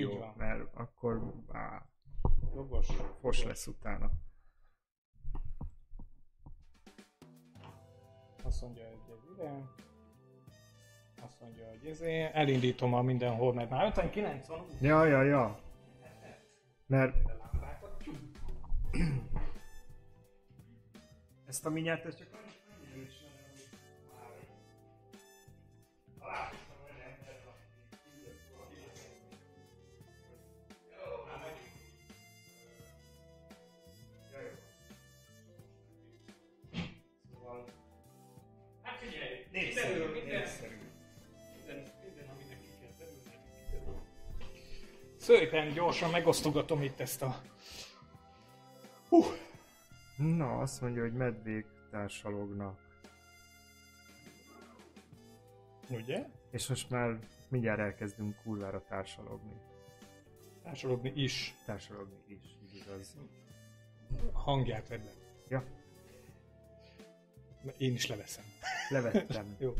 Jó, van. mert akkor á, Jogos. fos lesz utána. Azt mondja, hogy ez ide. Azt mondja, hogy ezé. Elindítom a mindenhol, mert már 59 van. Ja, ja, ja. Mert ezt a minyát, ezt csak Szépen gyorsan megosztogatom itt ezt a... Hú, Na, azt mondja, hogy medvék társalognak. ugye? És most már mindjárt elkezdünk kurvára társalogni. Társalogni is. Társalogni is, így igaz. Hangját vedd le. Ja, Én is leveszem. levettem. Jó.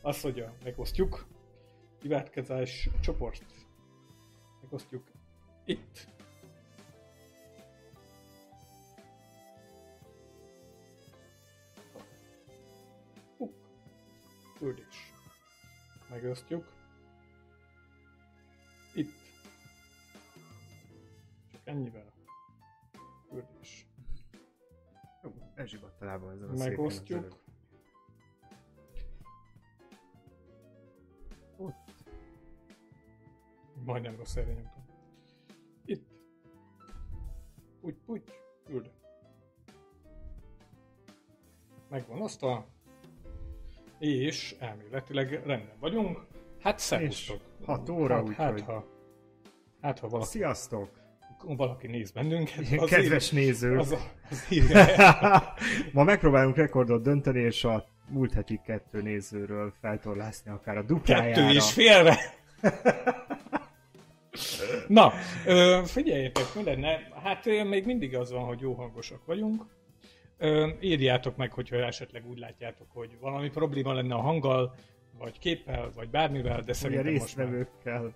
Azt mondja, megosztjuk. Imádkozás csoport. Megosztjuk itt. Hú. Küldés. Megosztjuk. Itt. Csak ennyivel. Küldés. Jó, elzsibadt a lábam ezen a Megosztjuk. Majdnem rossz helyre nyomtam. Itt. Úgy, úgy, küld. Megvan osztva. És elméletileg rendben vagyunk. Hát szervusztok. hat óra, hát, úgyhogy- hát, ha, hát, ha valaki, Sziasztok! valaki néz bennünket, az Kedves nézők! Az, az írja. Ma megpróbálunk rekordot dönteni, és a múlt heti kettő nézőről feltorlászni akár a duplájára. Kettő és félre. Na, ö, figyeljetek, mi lenne? Hát még mindig az van, hogy jó hangosak vagyunk. Ö, írjátok meg, hogyha esetleg úgy látjátok, hogy valami probléma lenne a hanggal, vagy képpel, vagy bármivel, de szerintem most már,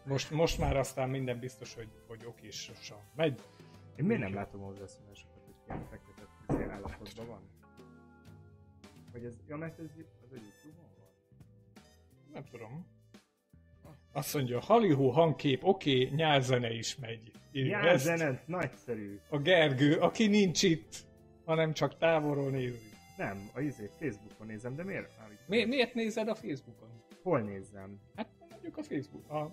most, most már aztán minden biztos, hogy, hogy okésosan megy. Én miért nem látom hozzászólásokat, hogy ilyen fektetett közé állapotban van? Hogy ez, ja, mert ez az a Youtube-on van? Nem tudom. Azt mondja, halihó hangkép, oké, nyálzene is megy. Írja Ja, ezt. nagyszerű. A Gergő, aki nincs itt, hanem csak távolról nézi. Nem, a izé, Facebookon nézem, de miért? Mi, miért nézed a Facebookon? Hol nézzem? Hát mondjuk a Facebook. A,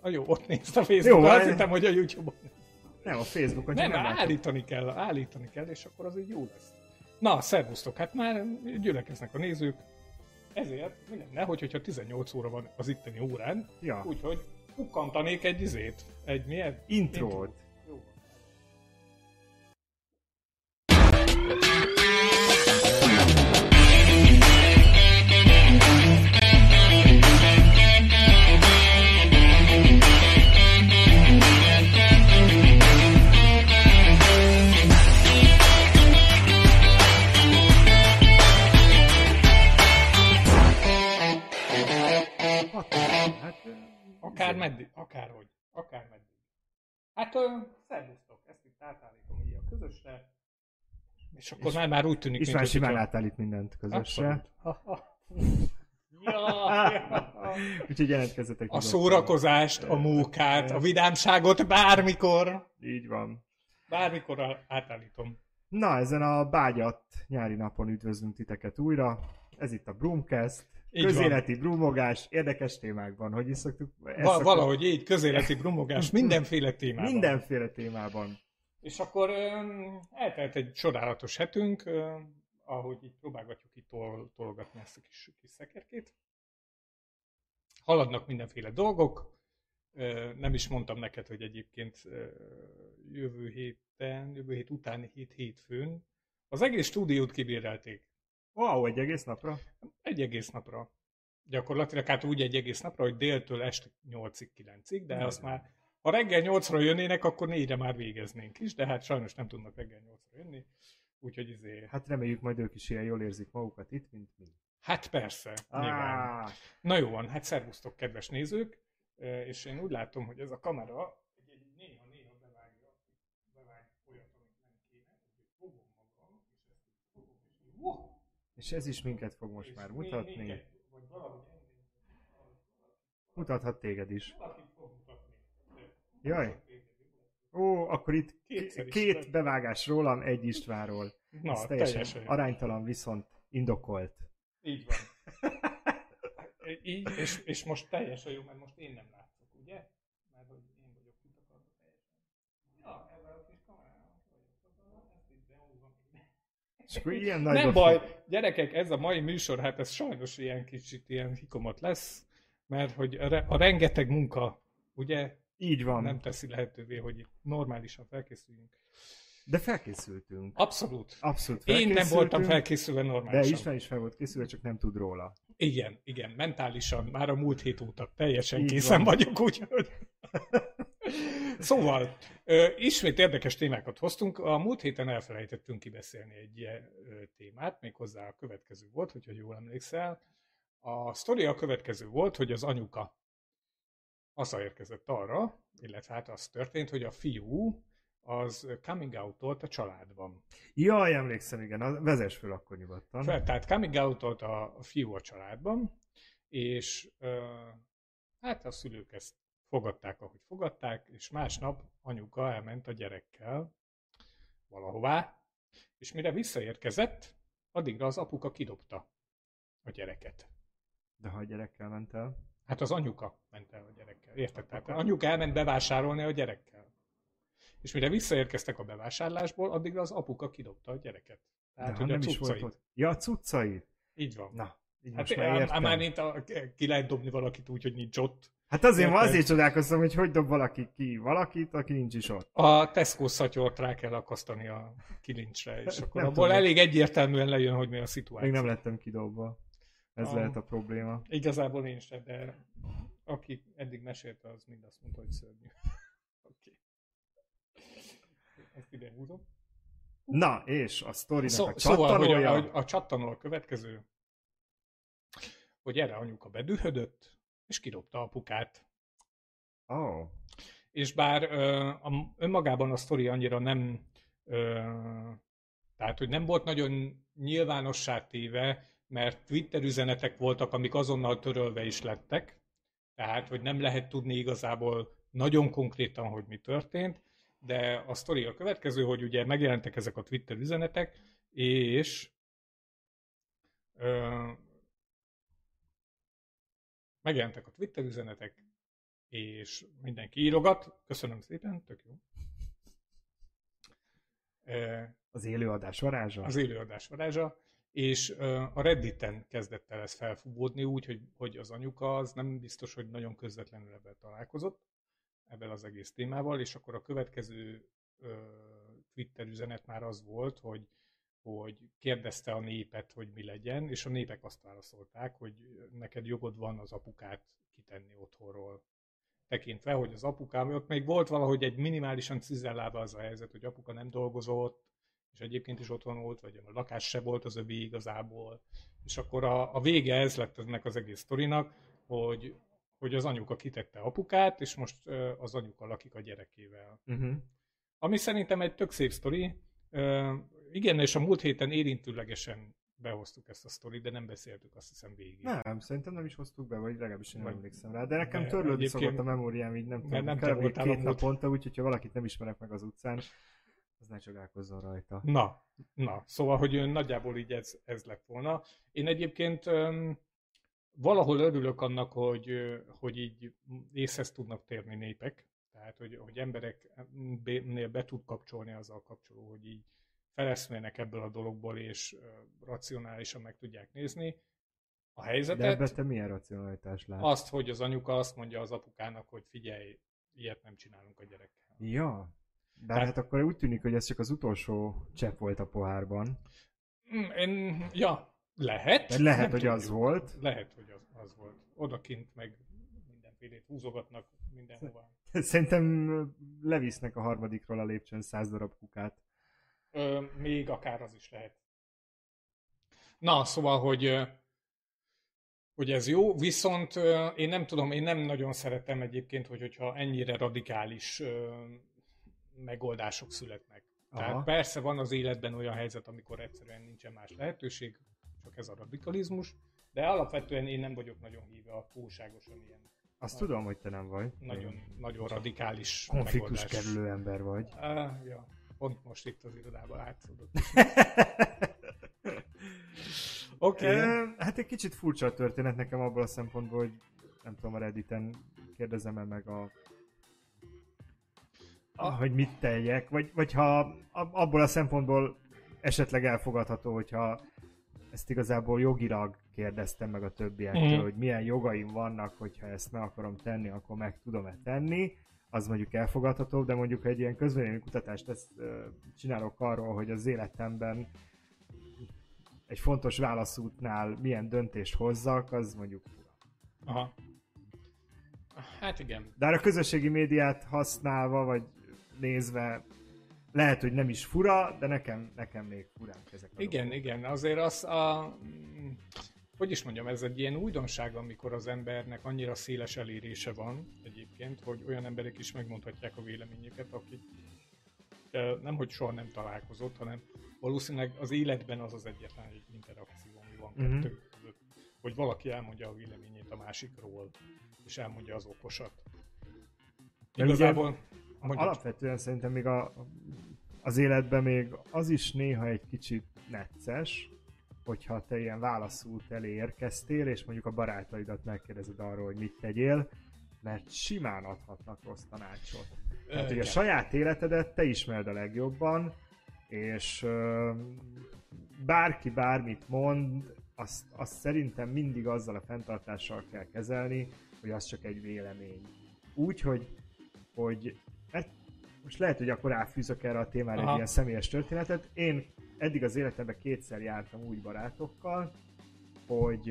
a jó, ott nézd a Facebookon, Jó, azt hittem, hogy a YouTube-on. Nem, a Facebookon Nem, nem, látom. állítani kell, állítani kell, és akkor az így jó lesz. Na, szervusztok, hát már gyülekeznek a nézők, ezért mi lenne, hogy, hogyha 18 óra van az itteni órán, Ja, úgyhogy kukkantanék egy izét, egy milyen? intrót. Jó. Akár meddig, akárhogy, akár meddig. Hát, ö, szervusztok, ezt itt átállítom így a közösre, és akkor És- már, már úgy tűnik, És mint simán átállít mindent közösre. Ja, ja. Úgyhogy jelentkezzetek. A szórakozást, a mókát, a vidámságot bármikor, Így van. bármikor átállítom. Na, ezen a bágyat nyári napon üdvözlünk titeket újra. Ez itt a Broomcast. Így Közéleti brumogás, érdekes témákban, hogy is szoktuk? ezt Va- szoktuk- valahogy így, közéleti brumogás, mindenféle témában. Mindenféle témában. És akkor öm, eltelt egy csodálatos hetünk, öm, ahogy így próbálgatjuk itt tol- tologatni ezt a kis, kis szekerkét. Haladnak mindenféle dolgok. Nem is mondtam neked, hogy egyébként jövő héten, jövő hét utáni hét hétfőn az egész stúdiót kibérelték. Wow, egy egész napra? Egy egész napra. Gyakorlatilag hát úgy egy egész napra, hogy déltől este 8-ig, 9-ig, de Nagyon. azt már, ha reggel 8-ra jönnének, akkor 4-re már végeznénk is, de hát sajnos nem tudnak reggel 8-ra jönni, úgyhogy izé, Hát reméljük majd ők is ilyen jól érzik magukat itt, mint mi. hát persze, nyilván. Na jó van, hát szervusztok, kedves nézők! És én úgy látom, hogy ez a kamera néha-néha bevágja, bevág olyat, amit nem kéne, úgyhogy fogom magam, és ezt fogom, és wow! És ez is minket fog most már mutatni. minket, vagy Mutathat téged is. Jaj. Ó, akkor itt Kétszer két bevágás rólam, egy Istvánról. Na, Ez teljesen, teljesen aránytalan, viszont indokolt. Így van. Így, és, és most teljesen jó, mert most én nem látszok, ugye? Mert hogy én vagyok kitakarva teljesen. Ja, ebben a kis kamerával vagyok takarva, ezt így beúvom. És akkor ilyen nagy Nem baj, gyerekek, ez a mai műsor, hát ez sajnos ilyen kicsit ilyen hikomat lesz, mert hogy a, re- a rengeteg munka, ugye, Így van. nem teszi lehetővé, hogy itt normálisan felkészüljünk. De felkészültünk. Abszolút. Abszolút Én nem voltam felkészülve De normálisan. István is fel volt készülve, csak nem tud róla. Igen, igen, mentálisan, már a múlt hét óta teljesen Így készen van. vagyok, úgyhogy... szóval, ismét érdekes témákat hoztunk. A múlt héten elfelejtettünk kibeszélni egy ilyen témát, méghozzá a következő volt, hogyha jól emlékszel. A sztori a következő volt, hogy az anyuka hazaérkezett arra, illetve hát az történt, hogy a fiú az coming out a családban. Jaj, emlékszem, igen. A- Vezess föl akkor nyugodtan. Fel, tehát coming out a, fiú a családban, és hát a szülők ezt fogadták, ahogy fogadták, és másnap anyuka elment a gyerekkel valahová, és mire visszaérkezett, addigra az apuka kidobta a gyereket. De ha a gyerekkel ment el? Hát az anyuka ment el a gyerekkel. Érted? Tehát az anyuka elment bevásárolni a gyerekkel. És mire visszaérkeztek a bevásárlásból, addigra az apuka kidobta a gyereket. Tehát, De hogy a nem is volt cuccait. ott. Ja, a cuccait. Így van. Na, így Hát most már értem. már mint a, ki lehet dobni valakit úgy, hogy nincs ott. Hát azért, Érted? azért csodálkoztam, hogy hogy dob valaki ki valakit, aki nincs is ott. A Tesco szatyort rá kell akasztani a kilincsre, és akkor Nem abból tudom. elég egyértelműen lejön, hogy mi a szituáció. Még nem lettem kidobva. Ez Ah. lehet a probléma. Igazából én sem, de aki eddig mesélte, az mind azt mondta, hogy szörnyű. Oké. Ezt ide húzom. Na, és a sztorinak Szó, a szóval, hogy csattanója... a, a, a csattanó a következő, hogy erre anyuka bedühödött, és kidobta apukát. Oh. És bár ö, a, önmagában a sztori annyira nem, ö, tehát hogy nem volt nagyon nyilvánossá téve, mert Twitter üzenetek voltak, amik azonnal törölve is lettek, tehát hogy nem lehet tudni igazából nagyon konkrétan, hogy mi történt, de a sztori a következő, hogy ugye megjelentek ezek a Twitter üzenetek, és ö, megjelentek a Twitter üzenetek, és mindenki írogat. Köszönöm szépen, tök jó. Ö, Az élőadás varázsa? az élőadás varázsa, és a Redditen kezdett el ez felfúvódni úgy, hogy, hogy az anyuka az nem biztos, hogy nagyon közvetlenül ebben találkozott, ebben az egész témával, és akkor a következő Twitter üzenet már az volt, hogy, hogy kérdezte a népet, hogy mi legyen, és a népek azt válaszolták, hogy neked jogod van az apukát kitenni otthonról. Tekintve, hogy az apukám, ott még volt valahogy egy minimálisan cizellálva az a helyzet, hogy apuka nem dolgozott, és egyébként is otthon volt, vagy a lakás se volt az övé igazából. És akkor a, a vége ez lett ennek az egész sztorinak, hogy, hogy az anyuka kitette apukát, és most az anyuka lakik a gyerekével. Uh-huh. Ami szerintem egy tök szép sztori. Igen, és a múlt héten érintőlegesen behoztuk ezt a sztorit, de nem beszéltük azt hiszem végig. Nem, szerintem nem is hoztuk be, vagy legalábbis én nem emlékszem rá. De nekem törlődni szokott a memóriám, így nem tudom, nem kb. két múlt- naponta, úgyhogy ha valakit nem ismerek meg az utcán, az ne csodálkozzon rajta. Na, na, szóval, hogy nagyjából így ez, ez lett volna. Én egyébként öm, valahol örülök annak, hogy, hogy így észhez tudnak térni népek, tehát, hogy, hogy embereknél be tud kapcsolni azzal kapcsoló, hogy így feleszmélnek ebből a dologból, és racionálisan meg tudják nézni a De helyzetet. ebben te milyen racionalitást látsz? Azt, hogy az anyuka azt mondja az apukának, hogy figyelj, ilyet nem csinálunk a gyerekkel. Ja. De Hát- hát akkor úgy tűnik, hogy ez csak az utolsó csepp volt a pohárban. Mm, Én, ja, lehet. De lehet, nem hogy az tudjuk. volt. Lehet, hogy az, az volt. Odakint meg mindenfélét húzogatnak mindenhova. Szerintem levisznek a harmadikról a lépcsőn száz darab kukát. Ö, még akár az is lehet. Na, szóval, hogy hogy ez jó, viszont én nem tudom, én nem nagyon szeretem egyébként, hogy, hogyha ennyire radikális megoldások születnek. Aha. Tehát persze van az életben olyan helyzet, amikor egyszerűen nincsen más lehetőség, csak ez a radikalizmus, de alapvetően én nem vagyok nagyon híve a túlságosan ilyen Azt tudom, hogy te nem vagy. nagyon, nagyon radikális Konfliktus megoldás. kerülő ember vagy. Uh, ja, pont most itt az irodában látszódott. Oké. Okay. Hát egy kicsit furcsa a történet nekem abból a szempontból, hogy nem tudom, a Redditen kérdezem-e meg a, a hogy mit teljek, vagy, vagy ha ab- abból a szempontból esetleg elfogadható, hogyha ezt igazából jogilag kérdeztem meg a többiektől, Mhm. hogy milyen jogaim vannak, hogyha ezt meg akarom tenni, akkor meg tudom-e tenni, az mondjuk elfogadható, de mondjuk egy ilyen közvélemény kutatást ezt, csinálok arról, hogy az életemben egy fontos válaszútnál milyen döntést hozzak, az mondjuk. Aha. Hát igen. De a közösségi médiát használva, vagy nézve, lehet, hogy nem is fura, de nekem, nekem még furánk ezek a Igen, dolgok. igen. Azért az a... Hogy is mondjam, ez egy ilyen újdonság, amikor az embernek annyira széles elérése van egyébként, hogy olyan emberek is megmondhatják a véleményüket, akik nem, hogy soha nem találkozott, hanem valószínűleg az életben az az egyetlen egy interakció, ami van Mhm. kettők között, hogy valaki elmondja a véleményét a másikról, és elmondja az okosat. De Igazából... mondjad. Alapvetően szerintem még a, az életben még az is néha egy kicsit necces, hogyha te ilyen válaszút elé érkeztél, és mondjuk a barátaidat megkérdezed arról, hogy mit tegyél, mert simán adhatnak rossz tanácsot. Tehát, hogy a saját életedet te ismered a legjobban, és bárki bármit mond, azt, azt szerintem mindig azzal a fenntartással kell kezelni, hogy az csak egy vélemény. Úgy, hogy, hogy most lehet, hogy akkor ráfűzök erre a témára egy Aha. ilyen személyes történetet. Én eddig az életemben kétszer jártam úgy barátokkal, hogy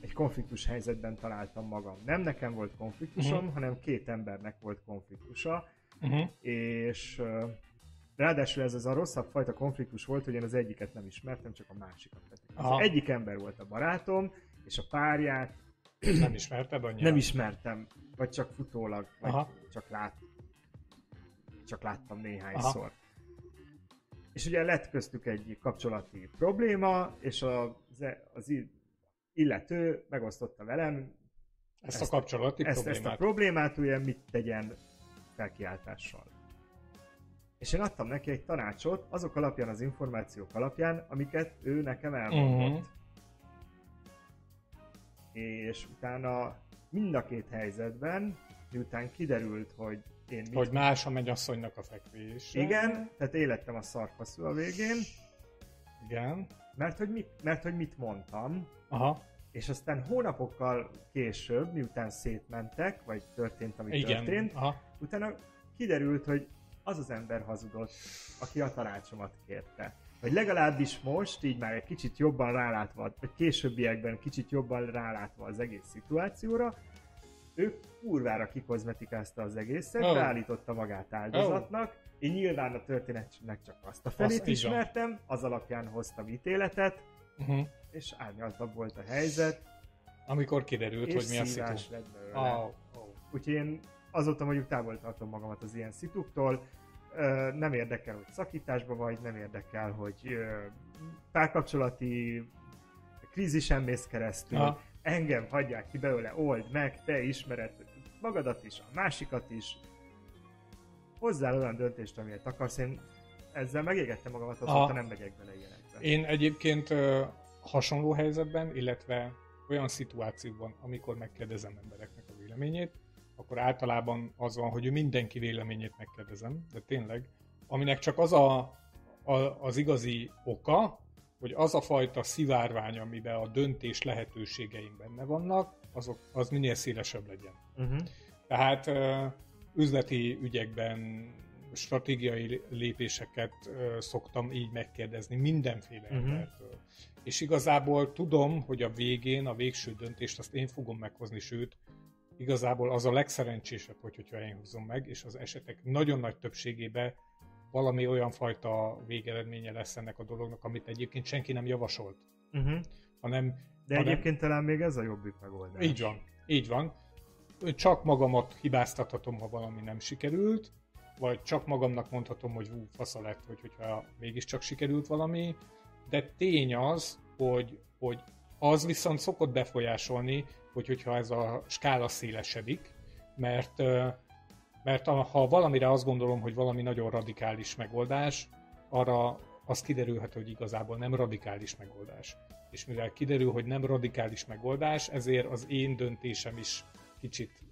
egy konfliktus helyzetben találtam magam. Nem nekem volt konfliktusom, Mhm. hanem két embernek volt konfliktusa, Uh-huh. és ö, ráadásul ez az a rosszabb fajta konfliktus volt, hogy én az egyiket nem ismertem, csak a másikat. Az egyik ember volt a barátom, és a párját Nem ismerted annyira? nem ismertem, vagy csak futólag, vagy Aha. csak lát, csak láttam néhányszor. Aha. És ugye lett köztük egy kapcsolati probléma, és az, az illető megosztotta velem Ezt, Ezt- a kapcsolati ezt, ezt a problémát. problémát, ugye mit tegyen felkiáltással. És én adtam neki egy tanácsot azok alapján, az információk alapján, amiket ő nekem elmondott. Mhm. És utána mind a két helyzetben, miután kiderült, hogy én mit Hogy más a mennyasszonynak a fekvés. Igen, tehát élettem a szarfaszú a végén, Igen. mert hogy, mit, mert hogy mit mondtam, Aha. és aztán hónapokkal később, miután szétmentek, vagy történt, ami Igen. történt, Aha. utána kiderült, hogy az az ember hazudott, aki a tanácsomat kérte. Vagy legalábbis most, így már egy kicsit jobban rálátva, vagy későbbiekben kicsit jobban rálátva az egész szituációra, ő kurvára kikozmetikázta az egészet, Oh. oh. beállította magát áldozatnak, én nyilván a történetnek csak azt a felét van. ismertem, az alapján hoztam ítéletet, Uh-huh. és árnyaltabb volt a helyzet, Amikor kiderült, és hogy mi a szitu. lett belőle. Oh, oh. Úgyhogy én azóta mondjuk távol tartom magamat az ilyen szituktól. Nem érdekel, hogy szakításban vagy, nem érdekel, hogy párkapcsolati krízisen mész keresztül. Aha. Engem hagyják ki belőle, old meg, te ismered magadat is, a másikat is. Hozzál olyan döntést, amilyet akarsz. Én ezzel megégettem magamat, azóta nem megyek bele ilyenekbe. Én egyébként ö, hasonló helyzetben, illetve olyan szituációban, amikor megkérdezem embereknek a véleményét, akkor általában az van, hogy mindenki véleményét megkérdezem, de tényleg, aminek csak az a, a, az igazi oka, hogy az a fajta szivárvány, amiben a döntés lehetőségeim benne vannak, azok, az minél szélesebb legyen. Uh-huh. Tehát üzleti ügyekben stratégiai lépéseket ö, szoktam így megkérdezni mindenféle embertől. És igazából tudom, hogy a végén, a végső döntést azt én fogom meghozni, sőt, igazából az a legszerencsésebb, hogy, hogyha én hozom meg, és az esetek nagyon nagy többségében valami olyan fajta végeredménye lesz ennek a dolognak, amit egyébként senki nem javasolt. Uh-huh. hanem... De hanem... egyébként talán még ez a jobbik megoldás. Így van, így van. Csak magamat hibáztathatom, ha valami nem sikerült, vagy csak magamnak mondhatom, hogy hú, fasza lett, hogy, hogyha mégiscsak sikerült valami, de tény az, hogy, hogy az viszont szokott befolyásolni, hogy hogyha ez a skála szélesedik, mert, mert ha valamire azt gondolom, hogy valami nagyon radikális megoldás, arra az kiderülhet, hogy igazából nem radikális megoldás. És mivel kiderül, hogy nem radikális megoldás, ezért az én döntésem is kicsit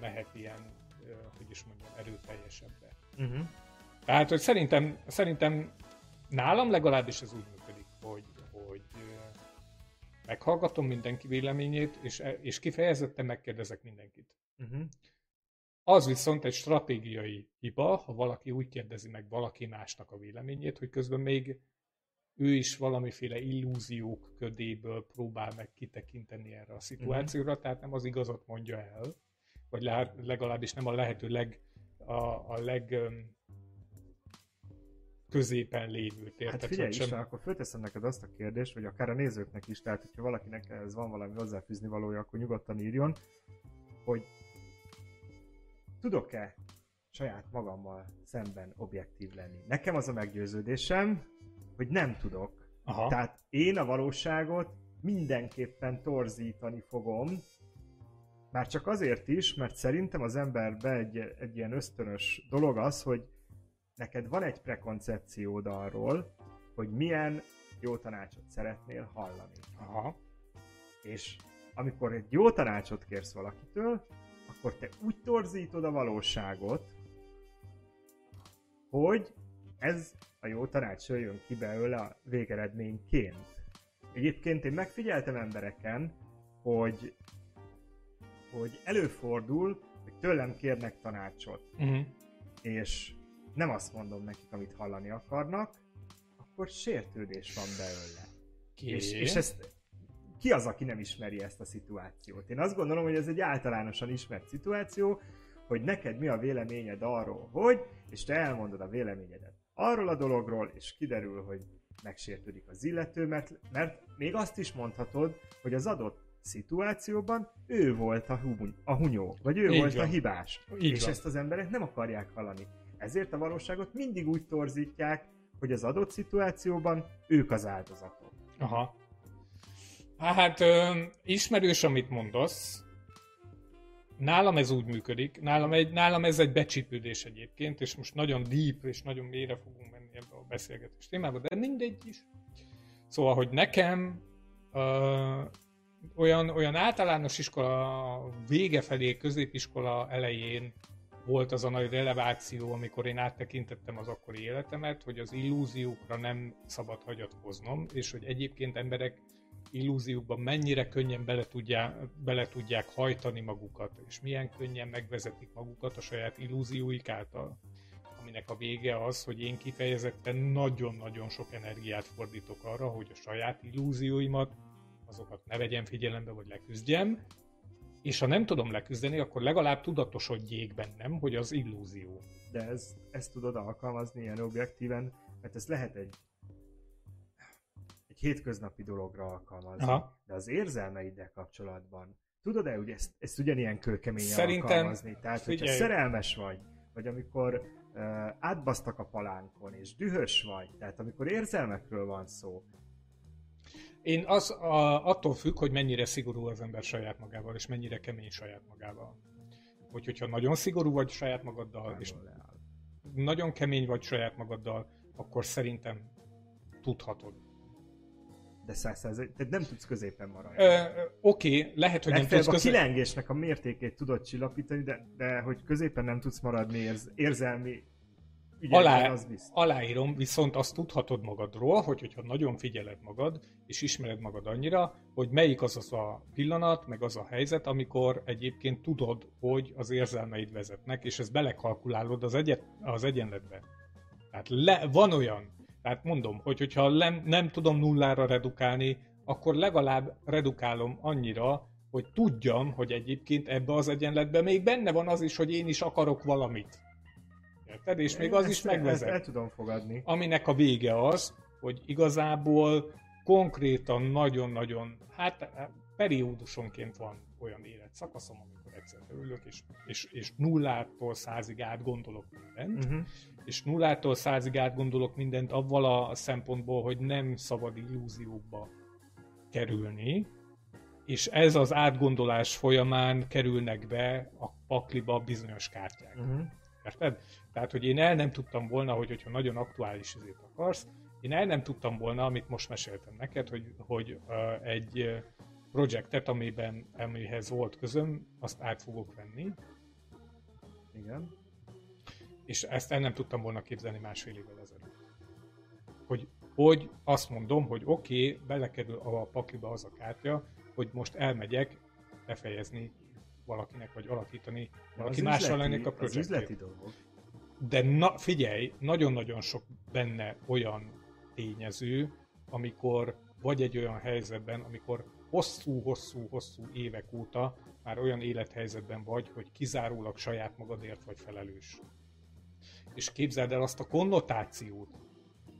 mehet ilyen, hogy is mondjam, erőteljesebbre. Uh-huh. Tehát, hogy szerintem, szerintem nálam legalábbis ez úgy működik, hogy, hogy meghallgatom mindenki véleményét, és, és kifejezetten megkérdezek mindenkit. Uh-huh. Az viszont egy stratégiai hiba, ha valaki úgy kérdezi meg valaki másnak a véleményét, hogy közben még ő is valamiféle illúziók ködéből próbál meg kitekinteni erre a szituációra, uh-huh. tehát nem az igazat mondja el, vagy legalábbis nem a lehető leg, a, a leg középen lévőt, érted? Hát figyelj sem... akkor fölteszem neked azt a kérdést, vagy akár a nézőknek is, tehát hogyha valakinek ez van valami hozzáfűzni valója, akkor nyugodtan írjon, hogy tudok-e saját magammal szemben objektív lenni? Nekem az a meggyőződésem, hogy nem tudok. Aha. Tehát én a valóságot mindenképpen torzítani fogom, már csak azért is, mert szerintem az emberbe egy, egy ilyen ösztönös dolog az, hogy neked van egy prekoncepciód arról, hogy milyen jó tanácsot szeretnél hallani. Aha. És amikor egy jó tanácsot kérsz valakitől, akkor te úgy torzítod a valóságot, hogy ez a jó tanács jön ki belőle a végeredményként. Egyébként én megfigyeltem embereken, hogy, hogy előfordul, hogy tőlem kérnek tanácsot. Uh-huh. És nem azt mondom nekik, amit hallani akarnak, akkor sértődés van belőle. És, és ezt ki az, aki nem ismeri ezt a szituációt? Én azt gondolom, hogy ez egy általánosan ismert szituáció, hogy neked mi a véleményed arról, hogy, és te elmondod a véleményedet arról a dologról, és kiderül, hogy megsértődik az illető, mert, mert még azt is mondhatod, hogy az adott szituációban ő volt a, huny, a hunyó, vagy ő Így volt van. a hibás. Így és van. ezt az emberek nem akarják hallani. Ezért a valóságot mindig úgy torzítják, hogy az adott szituációban ők az áldozatok. Aha. Hát ö, ismerős, amit mondasz. Nálam ez úgy működik, nálam, egy, nálam ez egy becsípődés egyébként, és most nagyon deep és nagyon mélyre fogunk menni ebbe a beszélgetés témába, de mindegy is. Szóval, hogy nekem ö, olyan, olyan általános iskola vége felé, középiskola elején volt az a nagy releváció, amikor én áttekintettem az akkori életemet, hogy az illúziókra nem szabad hagyatkoznom, és hogy egyébként emberek illúziókban mennyire könnyen bele, tudják, bele tudják hajtani magukat, és milyen könnyen megvezetik magukat a saját illúzióik által. Aminek a vége az, hogy én kifejezetten nagyon-nagyon sok energiát fordítok arra, hogy a saját illúzióimat, azokat ne vegyem figyelembe, vagy leküzdjem, és ha nem tudom leküzdeni, akkor legalább tudatosodjék bennem, hogy az illúzió. De ez, ezt tudod alkalmazni ilyen objektíven, mert ez lehet egy egy hétköznapi dologra alkalmazni. Aha. De az érzelmeiddel kapcsolatban tudod-e, hogy ezt, ezt ugyanilyen kőkeményen Szerintem, alkalmazni? Tehát, figyelj. hogyha szerelmes vagy, vagy amikor uh, átbasztak a palánkon, és dühös vagy, tehát amikor érzelmekről van szó, én az a, attól függ, hogy mennyire szigorú az ember saját magával, és mennyire kemény saját magával. Hogy, hogyha nagyon szigorú vagy saját magaddal, és nagyon kemény vagy saját magaddal, akkor szerintem tudhatod. De száz tehát nem tudsz középen maradni. Oké, okay, lehet, hogy nem tudsz középen... a kilengésnek a mértékét tudod csillapítani, de, de hogy középen nem tudsz maradni érz, érzelmi Alá, az aláírom, viszont azt tudhatod magadról, hogy, hogyha nagyon figyeled magad, és ismered magad annyira, hogy melyik az az a pillanat, meg az a helyzet, amikor egyébként tudod, hogy az érzelmeid vezetnek, és ezt belekalkulálod az, egyet, az egyenletbe. Tehát le, van olyan, tehát mondom, hogy hogyha nem, nem tudom nullára redukálni, akkor legalább redukálom annyira, hogy tudjam, hogy egyébként ebbe az egyenletbe még benne van az is, hogy én is akarok valamit. Érted? És még az ezt, is megvezet. Ezt el tudom fogadni. Aminek a vége az, hogy igazából konkrétan nagyon-nagyon, hát periódusonként van olyan életszakaszom, amikor egyszer ülök, és, és, és nullától százig átgondolok mindent, uh-huh. És nullától százig átgondolok mindent avval a szempontból, hogy nem szabad illúziókba kerülni, és ez az átgondolás folyamán kerülnek be a pakliba bizonyos kártyák. Uh-huh. Érted? Tehát, hogy én el nem tudtam volna, hogy, hogyha nagyon aktuális ezért akarsz, én el nem tudtam volna, amit most meséltem neked, hogy, hogy uh, egy projektet, amiben, amihez volt közöm, azt át fogok venni. Igen. És ezt el nem tudtam volna képzelni másfél évvel ezelőtt. Hogy, hogy azt mondom, hogy oké, okay, belekerül a pakliba az a kártya, hogy most elmegyek befejezni valakinek, vagy alakítani valaki mással ennek a projektjét. Az üzleti dolgok. De na, figyelj, nagyon-nagyon sok benne olyan tényező, amikor vagy egy olyan helyzetben, amikor hosszú-hosszú-hosszú évek óta már olyan élethelyzetben vagy, hogy kizárólag saját magadért vagy felelős. És képzeld el azt a konnotációt,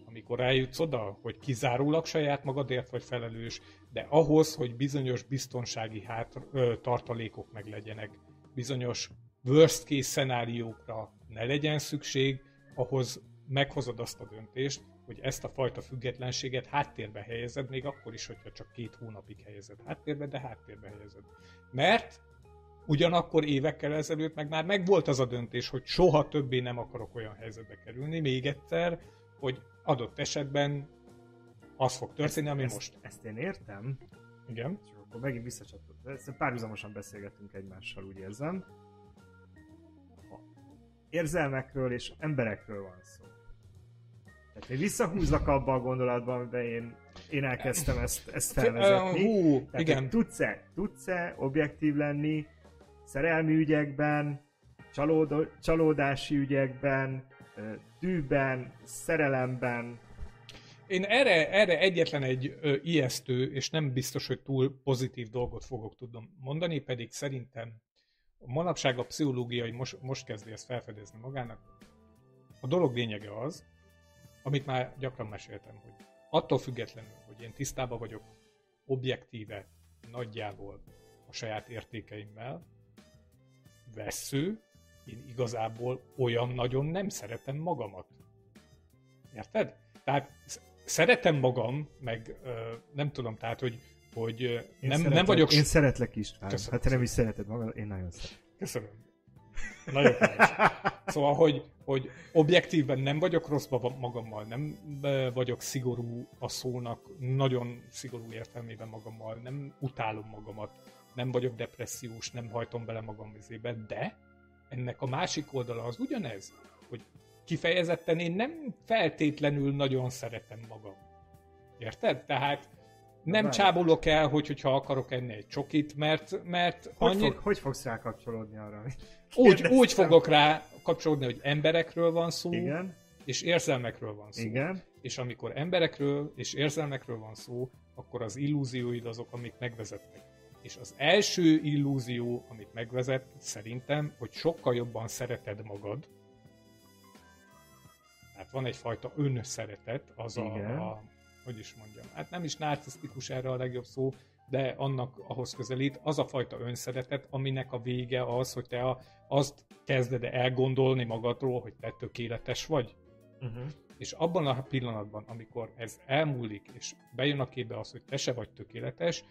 amikor eljutsz oda, hogy kizárólag saját magadért vagy felelős, de ahhoz, hogy bizonyos biztonsági hát, ö, tartalékok meg legyenek, bizonyos worst case szenáriókra ne legyen szükség, ahhoz meghozod azt a döntést, hogy ezt a fajta függetlenséget háttérbe helyezed, még akkor is, hogyha csak két hónapig helyezed háttérbe, de háttérbe helyezed. Mert ugyanakkor évekkel ezelőtt meg már megvolt az a döntés, hogy soha többé nem akarok olyan helyzetbe kerülni, még egyszer, hogy adott esetben az fog történni, ami ezt, most. Ezt én értem. Igen. Csak akkor megint visszacsatolok. Párhuzamosan beszélgettünk egymással, úgy érzem. Ha érzelmekről és emberekről van szó. Tehát én visszahúzlak abba a gondolatba, amiben én, én elkezdtem ezt, ezt felvezetni. Hú, Tehát, igen. Tudsz-e, tudsz-e objektív lenni szerelmi ügyekben, csalódo, csalódási ügyekben, tűben, szerelemben. Én erre, erre egyetlen egy ö, ijesztő, és nem biztos, hogy túl pozitív dolgot fogok tudnom mondani, pedig szerintem a manapság a pszichológiai most, most kezdi ezt felfedezni magának. A dolog lényege az, amit már gyakran meséltem, hogy attól függetlenül, hogy én tisztában vagyok objektíve nagyjából a saját értékeimmel, vesző, én igazából olyan nagyon nem szeretem magamat. Érted? Tehát szeretem magam, meg nem tudom, tehát, hogy, hogy nem, szeretlek, nem vagyok... Én szeretlek is. Köszönöm. Hát te nem is szereted magad, én nagyon szeretem. Köszönöm. Nagyon. Szóval, hogy, hogy objektíven nem vagyok rossz magammal, nem vagyok szigorú a szónak, nagyon szigorú értelmében magammal, nem utálom magamat, nem vagyok depressziós, nem hajtom bele magam vizébe, de ennek a másik oldala az ugyanez, hogy kifejezetten én nem feltétlenül nagyon szeretem magam. Érted? Tehát nem csábolok el, hogy, hogyha akarok enni egy csokit, mert, mert hogy, annyi... fog, hogy fogsz rá kapcsolódni arra? Úgy, úgy fogok rá kapcsolódni, hogy emberekről van szó, Igen. és érzelmekről van szó. Igen. És amikor emberekről és érzelmekről van szó, akkor az illúzióid azok, amik megvezetnek. És az első illúzió, amit megvezet, szerintem, hogy sokkal jobban szereted magad. Tehát van egyfajta önszeretet, az a, a, hogy is mondjam, hát nem is narcisztikus erre a legjobb szó, de annak ahhoz közelít, az a fajta önszeretet, aminek a vége az, hogy te a, azt kezded elgondolni magadról, hogy te tökéletes vagy. Uh-huh. És abban a pillanatban, amikor ez elmúlik, és bejön a képbe az, hogy te se vagy tökéletes,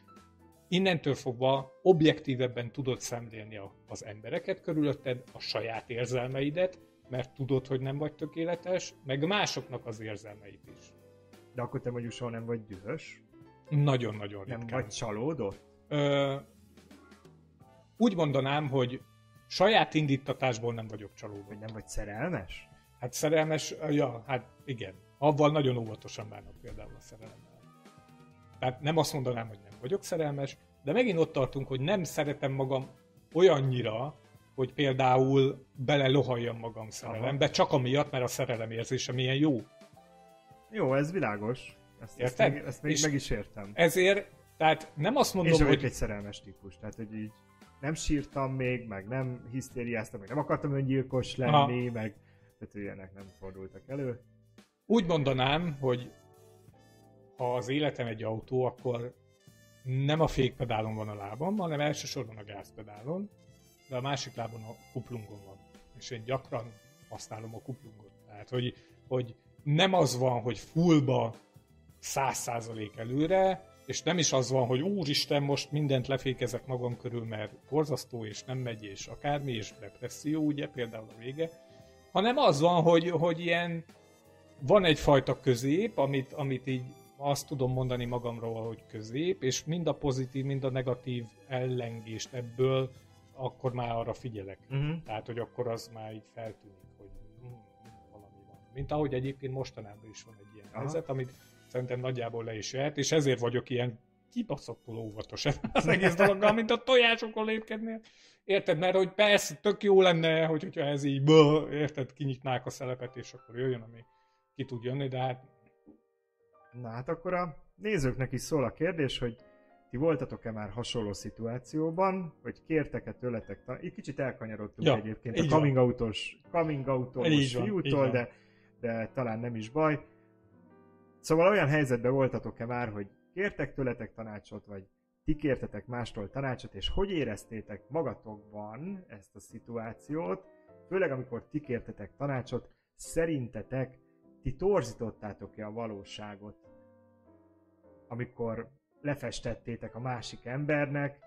innentől fogva objektívebben tudod szemlélni az embereket körülötted, a saját érzelmeidet, mert tudod, hogy nem vagy tökéletes, meg másoknak az érzelmeit is. De akkor te mondjuk soha nem vagy dühös? Nagyon-nagyon ritkán. Nem vagy csalódott? Ö, úgy mondanám, hogy saját indítatásból nem vagyok csalódott. Hogy nem vagy szerelmes? Hát szerelmes, ja, hát igen. Avval nagyon óvatosan bánok például a szerelemmel. Tehát nem azt mondanám, hogy vagyok szerelmes, de megint ott tartunk, hogy nem szeretem magam olyannyira, hogy például bele lohaljam magam szerelembe, Aha. csak amiatt, mert a szerelem érzése milyen jó. Jó, ez világos. Ezt, ezt, még, ezt még meg is értem. Ezért, tehát nem azt mondom, hogy... egy szerelmes típus, tehát hogy így nem sírtam még, meg nem hisztériáztam, meg nem akartam öngyilkos lenni, Aha. meg tehát ilyenek nem fordultak elő. Úgy mondanám, hogy ha az életem egy autó, akkor nem a fékpedálon van a lábam, hanem elsősorban a gázpedálon, de a másik lábon a kuplungon van. És én gyakran használom a kuplungot. Tehát, hogy, hogy nem az van, hogy fullba száz százalék előre, és nem is az van, hogy úristen, most mindent lefékezek magam körül, mert borzasztó, és nem megy, és akármi, és depresszió, ugye, például a vége, hanem az van, hogy, hogy ilyen van egyfajta közép, amit, amit így azt tudom mondani magamról, hogy közép, és mind a pozitív, mind a negatív ellengést ebből akkor már arra figyelek. Uh-huh. Tehát, hogy akkor az már így feltűnik, hogy hm, valami van. Mint ahogy egyébként mostanában is van egy ilyen Aha. helyzet, amit szerintem nagyjából le is jöhet, és ezért vagyok ilyen kibaszottul óvatos az egész dologgal, mint a tojásokon lépkednél. Érted? Mert hogy persze, tök jó lenne, hogy, hogyha ez így, bă, érted, kinyitnák a szelepet, és akkor jöjjön, ami ki tud jönni, de hát... Na hát akkor a nézőknek is szól a kérdés, hogy ti voltatok-e már hasonló szituációban, hogy kértek-e tőletek, ta- itt kicsit elkanyarodtunk ja, egyébként a coming out-os, coming out-os fiútól, de, de talán nem is baj. Szóval olyan helyzetben voltatok-e már, hogy kértek tőletek tanácsot, vagy ti kértetek mástól tanácsot, és hogy éreztétek magatokban ezt a szituációt, főleg amikor ti kértetek tanácsot, szerintetek ti torzítottátok-e a valóságot, amikor lefestettétek a másik embernek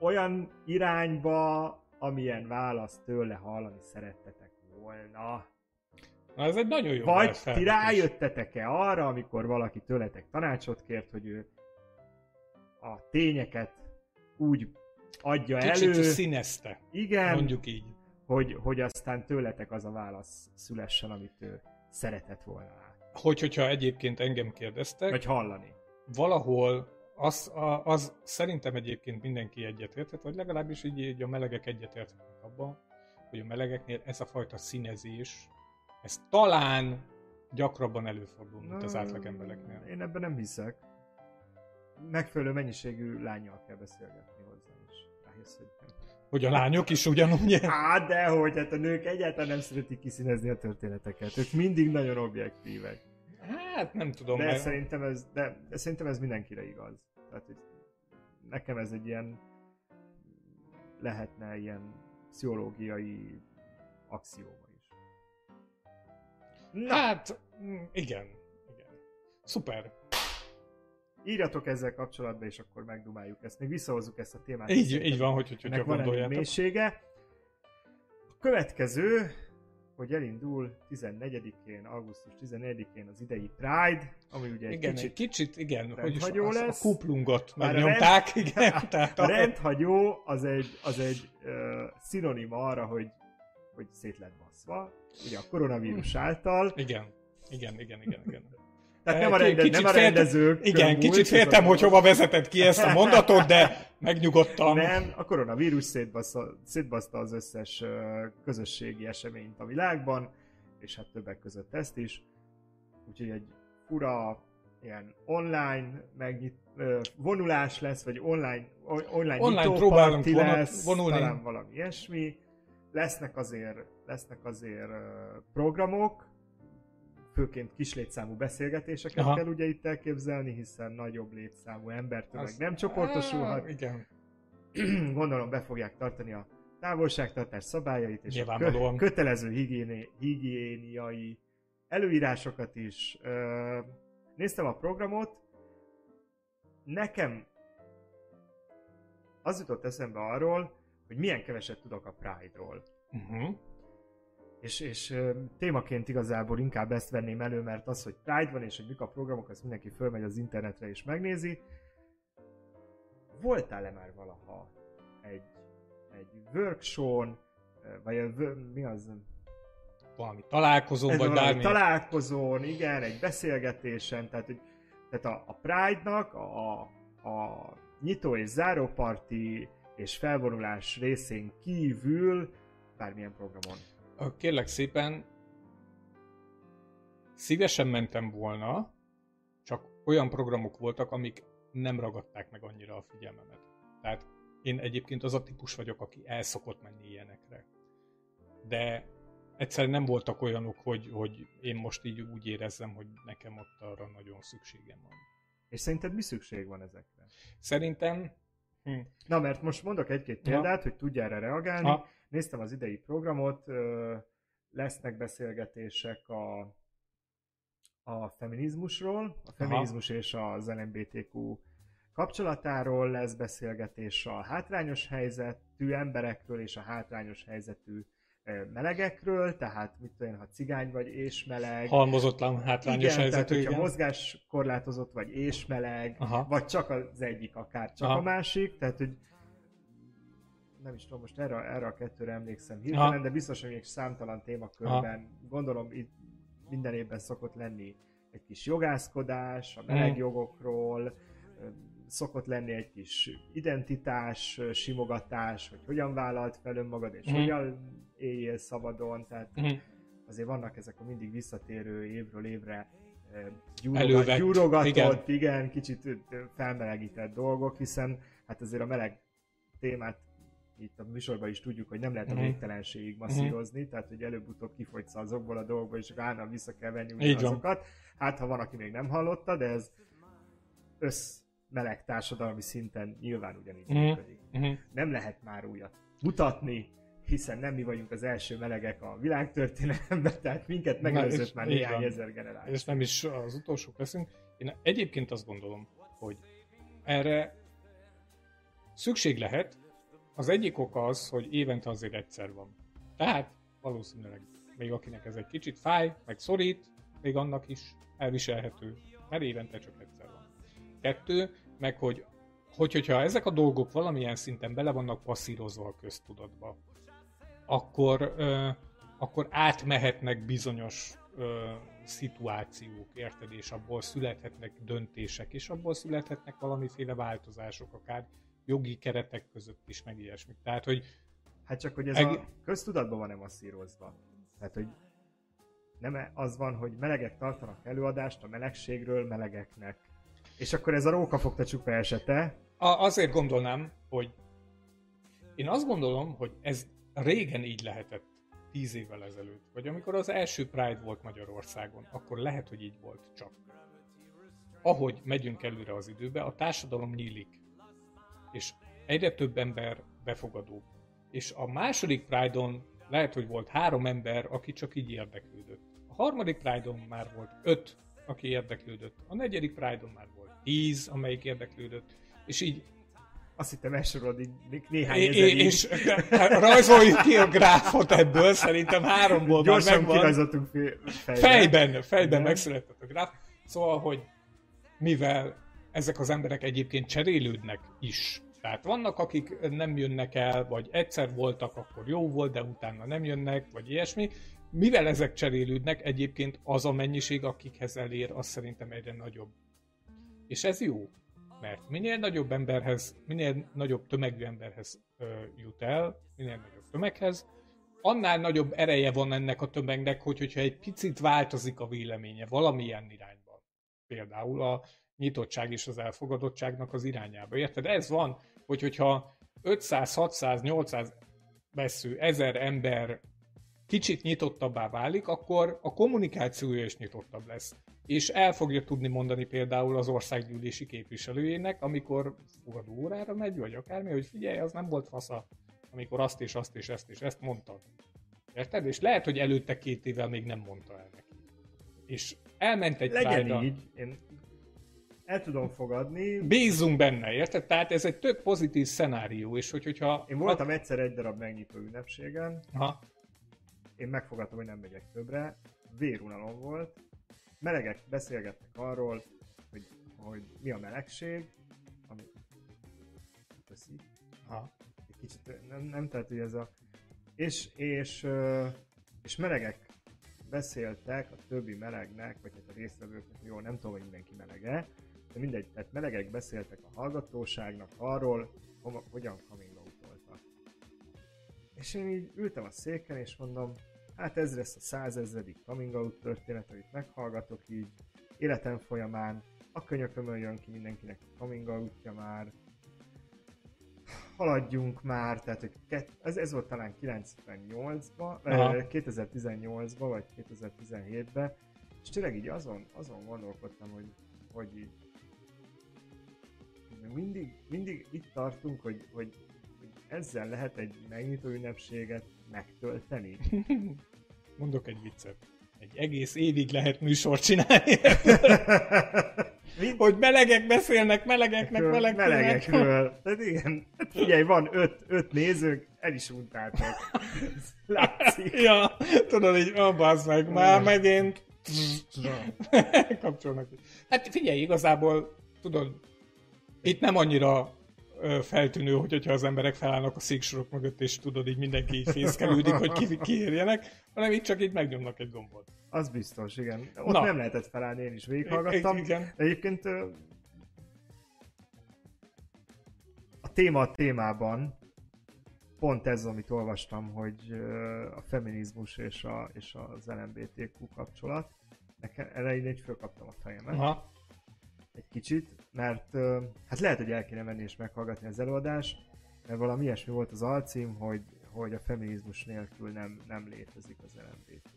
olyan irányba, amilyen választ tőle hallani szerettetek volna. Na, ez egy nagyon jó Vagy ti rájöttetek-e arra, amikor valaki tőletek tanácsot kért, hogy ő a tényeket úgy adja Kicsit elő. színezte. Igen. Mondjuk így. Hogy, hogy aztán tőletek az a válasz szülessen, amit ő szeretett volna. Hogy, hogyha egyébként engem kérdeztek. Vagy hallani. Valahol az, a, az szerintem egyébként mindenki egyetérthet, vagy legalábbis így, így a melegek egyetérthetnek abban, hogy a melegeknél ez a fajta színezés, ez talán gyakrabban előfordul, mint az átlagembereknél. Én ebben nem hiszek megfelelő mennyiségű lányjal kell beszélgetni hozzá is. Rájössz, hogy. Hogy a lányok is ugyanúgy? Á, de hogy, hát a nők egyáltalán nem szeretik kiszínezni a történeteket. Ők mindig nagyon objektívek. Hát nem tudom. De, mert... szerintem, ez, de, de szerintem ez mindenkire igaz. Tehát, hogy nekem ez egy ilyen lehetne ilyen pszichológiai akcióma is. Na. Hát, mm, igen. igen. Szuper írjatok ezzel kapcsolatban, és akkor megdumáljuk ezt. Még visszahozzuk ezt a témát. Így, így van, hogy, hogy, hogy van gondoljátok. mélysége. A következő, hogy elindul 14-én, augusztus 14-én az idei Pride, ami ugye egy igen, kicsit, egy kicsit igen, hogy az, lesz. a kuplungot megnyomták, rend, igen. Tehát a rendhagyó az egy, az egy uh, szinonima arra, hogy, hogy szét lett baszva, ugye a koronavírus által. Igen, igen, igen, igen, igen. Tehát nem a, rende, kicsit nem a rendezők. Igen, múlt, kicsit féltem, hogy hova vezetett ki ezt a mondatot, de megnyugodtam. Nem, a koronavírus szétbaszta, szétbaszta az összes közösségi eseményt a világban, és hát többek között ezt is. Úgyhogy egy fura ilyen online megnyit, vonulás lesz, vagy online, online, online próbálunk lesz, vonulni. talán valami ilyesmi. Lesznek azért, lesznek azért programok, főként kis létszámú beszélgetéseket Aha. kell ugye itt elképzelni, hiszen nagyobb létszámú embertől meg nem csoportosulhat. Á, igen. Gondolom be fogják tartani a távolságtartás szabályait, és a kö- kötelező higiéni, higiéniai előírásokat is. Ö, néztem a programot, nekem az jutott eszembe arról, hogy milyen keveset tudok a Pride-ról. Uh-huh és, és témaként igazából inkább ezt venném elő, mert az, hogy Pride van, és hogy mik a programok, azt mindenki fölmegy az internetre és megnézi. Voltál-e már valaha egy, egy workshop vagy a, mi az? Valami találkozón, vagy bármi. találkozón, igen, egy beszélgetésen, tehát, hogy, tehát a, a Pride-nak a, a nyitó és záróparti és felvonulás részén kívül bármilyen programon kérlek szépen, szívesen mentem volna, csak olyan programok voltak, amik nem ragadták meg annyira a figyelmemet. Tehát én egyébként az a típus vagyok, aki el szokott menni ilyenekre. De egyszerűen nem voltak olyanok, hogy, hogy én most így úgy érezzem, hogy nekem ott arra nagyon szükségem van. És szerinted mi szükség van ezekre? Szerintem... Hm. Na, mert most mondok egy-két példát, ha. hogy tudj erre reagálni. Ha. Néztem az idei programot, lesznek beszélgetések a, a feminizmusról, a feminizmus Aha. és az LMBTQ kapcsolatáról lesz beszélgetés a hátrányos helyzetű emberekről és a hátrányos helyzetű melegekről, tehát mit tudom ha cigány vagy és meleg. Halmozottan hátrányos igen, helyzetű, tehát, hogyha mozgás korlátozott vagy és meleg, Aha. vagy csak az egyik, akár csak Aha. a másik, tehát hogy nem is tudom, most erre, erre a kettőre emlékszem hirtelen, Aha. de biztos, hogy még számtalan témakörben, Aha. gondolom itt minden évben szokott lenni egy kis jogászkodás, a meleg hmm. jogokról, szokott lenni egy kis identitás, simogatás, hogy hogyan vállalt fel önmagad, és mm. hogyan éljél szabadon, tehát mm. azért vannak ezek a mindig visszatérő évről évre gyúrogat, gyúrogatott, igen. igen, kicsit felmelegített dolgok, hiszen hát azért a meleg témát itt a műsorban is tudjuk, hogy nem lehet a mhm. végtelenségig masszírozni, mm. tehát hogy előbb-utóbb kifogysz azokból a dolgokból, és állandóan vissza kell venni azokat. Hát ha van, aki még nem hallotta, de ez össz meleg társadalmi szinten nyilván ugyanígy mm. működik. Mm. Nem lehet már újat mutatni, hiszen nem mi vagyunk az első melegek a világtörténelemben, tehát minket megelőzött már néhány ezer generáció. És nem is az utolsók leszünk. Én egyébként azt gondolom, hogy erre szükség lehet. Az egyik ok az, hogy évente azért egyszer van. Tehát valószínűleg még akinek ez egy kicsit fáj, meg szorít, még annak is elviselhető, mert évente csak egyszer van. Kettő, meg hogy, hogy hogyha ezek a dolgok valamilyen szinten bele vannak passzírozva a köztudatba, akkor, ö, akkor átmehetnek bizonyos ö, szituációk, érted, és abból születhetnek döntések, és abból születhetnek valamiféle változások, akár jogi keretek között is, meg ilyesmi. Tehát, hogy Hát csak, hogy ez eg- a köztudatban van-e masszírozva. Tehát, hogy nem az van, hogy melegek tartanak előadást a melegségről melegeknek. És akkor ez a rókafogta csupa esete? A, azért gondolnám, hogy én azt gondolom, hogy ez régen így lehetett, tíz évvel ezelőtt, vagy amikor az első Pride volt Magyarországon, akkor lehet, hogy így volt csak. Ahogy megyünk előre az időbe, a társadalom nyílik, és egyre több ember befogadó. És a második Pride-on lehet, hogy volt három ember, aki csak így érdeklődött. A harmadik Pride-on már volt öt, aki érdeklődött. A negyedik Pride-on már volt tíz, amelyik érdeklődött. És így azt hittem elsorolod így néhány é, ezer És rajzoljuk ki a gráfot ebből, szerintem háromból Gyorsan már megvan. kirajzoltunk fejben. Fejben, fejben megszületett a gráf. Szóval, hogy mivel ezek az emberek egyébként cserélődnek is, tehát vannak, akik nem jönnek el, vagy egyszer voltak, akkor jó volt, de utána nem jönnek, vagy ilyesmi. Mivel ezek cserélődnek, egyébként az a mennyiség, akikhez elér, az szerintem egyre nagyobb. És ez jó, mert minél nagyobb emberhez, minél nagyobb tömegű emberhez ö, jut el, minél nagyobb tömeghez, annál nagyobb ereje van ennek a tömegnek, hogy, hogyha egy picit változik a véleménye valamilyen irányban. Például a nyitottság és az elfogadottságnak az irányába. Érted? Ez van, hogy hogyha 500, 600, 800 vesző, 1000 ember kicsit nyitottabbá válik, akkor a kommunikációja is nyitottabb lesz és el fogja tudni mondani például az országgyűlési képviselőjének, amikor fogadó órára megy, vagy akármi, hogy figyelj, az nem volt fasza, amikor azt és azt és ezt és ezt mondtad. Érted? És lehet, hogy előtte két évvel még nem mondta el neki. És elment egy Legyen fájra. így, én el tudom fogadni. Bízunk benne, érted? Tehát ez egy tök pozitív szenárió, és hogy, hogyha... Én voltam egyszer egy darab megnyitó ünnepségen, ha. én megfogadtam, hogy nem megyek többre, vérunalom volt, melegek beszélgettek arról, hogy, hogy mi a melegség, ami köszi. Ha. Egy kicsit nem, nem tehát, hogy ez a... És, és, és melegek beszéltek a többi melegnek, vagy hát a résztvevőknek, jó, nem tudom, hogy mindenki melege, de mindegy, tehát melegek beszéltek a hallgatóságnak arról, hogyan coming out voltak. És én így ültem a széken, és mondom, Hát ez lesz a százezredik coming out történet, amit meghallgatok így életem folyamán. A könyökömön jön ki mindenkinek a coming outja már. haladjunk már, tehát hogy kett, ez, ez volt talán 98-ban, Aha. 2018-ban, vagy 2017-ben, és tényleg így azon, azon gondolkodtam, hogy, hogy így mindig, mindig itt tartunk, hogy, hogy, hogy ezzel lehet egy megnyitó ünnepséget megtölteni. Mondok egy viccet. Egy egész évig lehet műsort csinálni. Hogy melegek beszélnek melegeknek, melegeknek. melegekről. Tehát igen, hát figyelj, van öt, öt nézőnk, el is untáltak. Látszik. Ja, tudod így, bazd meg, már megint kapcsolnak. Hát figyelj, igazából, tudod, itt nem annyira feltűnő, hogy hogyha az emberek felállnak a széksorok mögött, és tudod, így mindenki így fészkelődik, hogy ki, kiérjenek, hanem itt csak így megnyomnak egy gombot. Az biztos, igen. Ott Na. nem lehetett felállni, én is végighallgattam. Igen. Egyébként a téma a témában pont ez, amit olvastam, hogy a feminizmus és, a, és az LMBTQ kapcsolat. Nekem elején egy fölkaptam a fejemet Aha. Egy kicsit, mert hát lehet, hogy el kéne menni és meghallgatni az előadást, mert valami ilyesmi volt az alcím, hogy, hogy a feminizmus nélkül nem, nem létezik az LMBTQ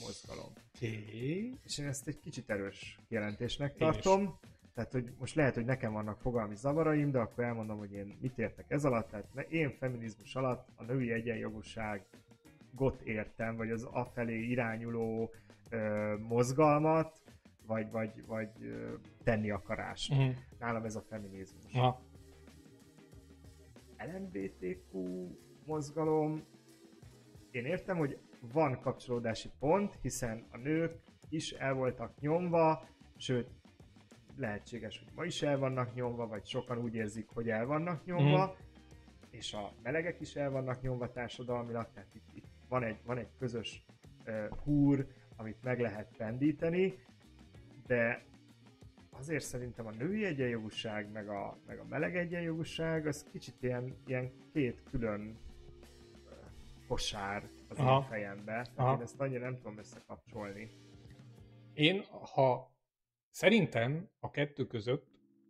mozgalom. Oké. És én ezt egy kicsit erős is. tartom. Tehát, hogy most lehet, hogy nekem vannak fogalmi zavaraim, de akkor elmondom, hogy én mit értek ez alatt. Tehát én feminizmus alatt a női egyenjogúságot értem, vagy az afelé irányuló ö, mozgalmat, vagy, vagy, vagy tenni akarást. Mhm. Nálam ez a feminizmus. Aha. LMBTQ mozgalom, én értem, hogy van kapcsolódási pont, hiszen a nők is el voltak nyomva, sőt, lehetséges, hogy ma is el vannak nyomva, vagy sokan úgy érzik, hogy el vannak nyomva, Mhm. és a melegek is el vannak nyomva társadalmilag, tehát itt, itt van, egy, van egy közös uh, húr, amit meg lehet pendíteni, de azért szerintem a női egyenjogúság, meg a, meg a meleg egyenjogúság, az kicsit ilyen, ilyen két külön kosár az Aha. én fejembe. Tehát Aha. én ezt annyira nem tudom összekapcsolni. Én, ha szerintem a kettő között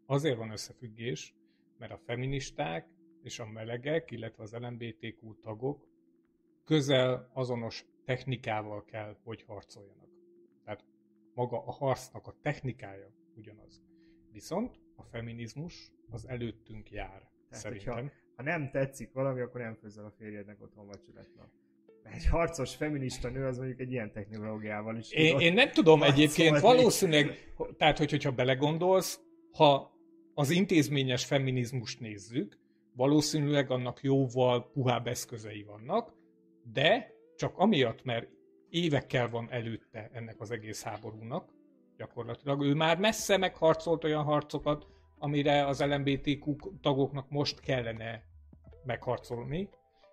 azért van összefüggés, mert a feministák és a melegek, illetve az LMBTQ tagok közel azonos technikával kell, hogy harcoljanak. Maga a harcnak a technikája ugyanaz. Viszont a feminizmus az előttünk jár, Tehát, szerintem. hogyha- Ha nem tetszik valami, akkor nem főzzel a férjednek otthon vacsorát. Na. Mert egy harcos feminista nő az mondjuk egy ilyen technológiával is Én, én nem tudom egyébként, valószínűleg, tehát hogy, hogyha belegondolsz, ha az intézményes feminizmust nézzük, valószínűleg annak jóval puhább eszközei vannak, de csak amiatt, mert évekkel van előtte ennek az egész háborúnak, gyakorlatilag ő már messze megharcolt olyan harcokat, amire az LMBTQ tagoknak most kellene megharcolni,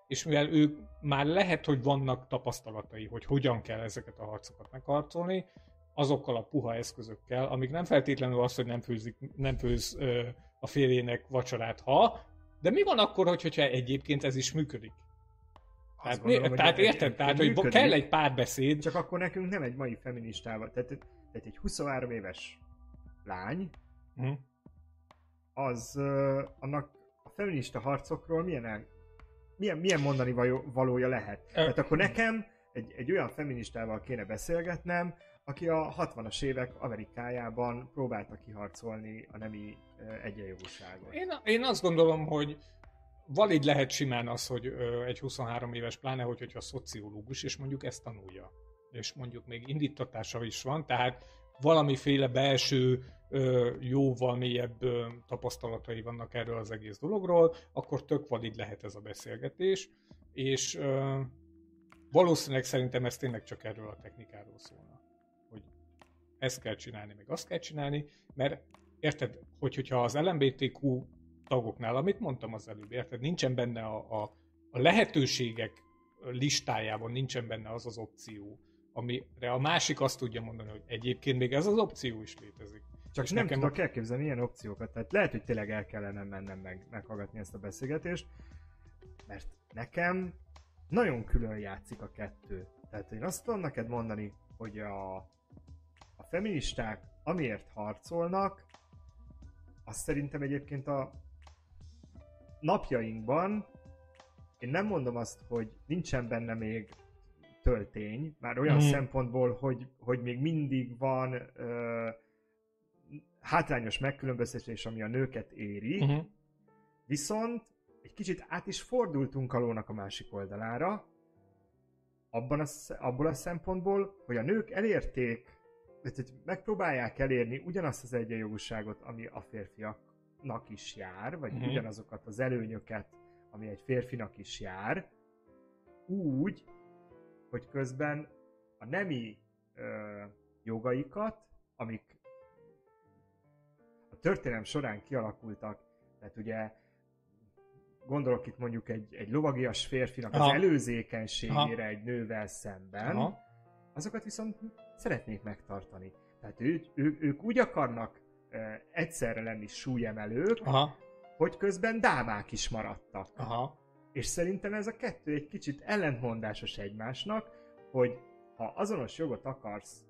és mivel ők már lehet, hogy vannak tapasztalatai, hogy hogyan kell ezeket a harcokat megharcolni, azokkal a puha eszközökkel, amik nem feltétlenül az, hogy nem, főzik, nem főz ö, a férjének vacsorát, ha, de mi van akkor, hogy- hogyha egyébként ez is működik? Azt Tehát, gondolom, mi, tehát érted? Tehát, hogy működik, kell egy párbeszéd, Csak akkor nekünk nem egy mai feministával. Tehát, tehát egy 23 éves lány, Hm. az uh, annak a feminista harcokról milyen, el, milyen, milyen mondani való- valója lehet. Tehát akkor nekem egy, egy olyan feministával kéne beszélgetnem, aki a 60-as évek Amerikájában próbálta kiharcolni a nemi egyenjogúságot. Én, én azt gondolom, hogy valid lehet simán az, hogy egy 23 éves, pláne, hogy, hogyha szociológus, és mondjuk ezt tanulja. És mondjuk még indítatása is van, tehát valamiféle belső, jóval mélyebb tapasztalatai vannak erről az egész dologról, akkor tök valid lehet ez a beszélgetés, és valószínűleg szerintem ez tényleg csak erről a technikáról szólna. Hogy ezt kell csinálni, meg azt kell csinálni, mert érted, hogy, hogyha az LMBTQ tagoknál, amit mondtam az előbb, érted, nincsen benne a, a, a lehetőségek listájában nincsen benne az az opció, amire a másik azt tudja mondani, hogy egyébként még ez az opció is létezik. Csak És nem nekem tudok elképzelni ilyen opciókat. Tehát lehet, hogy tényleg el kellene mennem meg, meghallgatni ezt a beszélgetést, mert nekem nagyon külön játszik a kettő. Tehát én azt tudom neked mondani, hogy a, a feministák amiért harcolnak, az szerintem egyébként a napjainkban én nem mondom azt, hogy nincsen benne még töltény, már olyan mm. szempontból, hogy, hogy még mindig van ö, hátrányos megkülönböztetés, ami a nőket éri, uh-huh. viszont egy kicsit át is fordultunk a lónak a másik oldalára, abban a, abból a szempontból, hogy a nők elérték, hogy megpróbálják elérni ugyanazt az egyenjogúságot, ami a férfiaknak is jár, vagy uh-huh. ugyanazokat az előnyöket, ami egy férfinak is jár, úgy, hogy közben a nemi ö, jogaikat, amik a történelem során kialakultak, tehát ugye gondolok itt mondjuk egy, egy lovagias férfinak Aha. az előzékenységére Aha. egy nővel szemben, Aha. azokat viszont szeretnék megtartani. Tehát ő, ő, ők úgy akarnak egyszerre lenni súlyemelők, Aha. hogy közben dámák is maradtak. Aha. És szerintem ez a kettő egy kicsit ellentmondásos egymásnak, hogy ha azonos jogot akarsz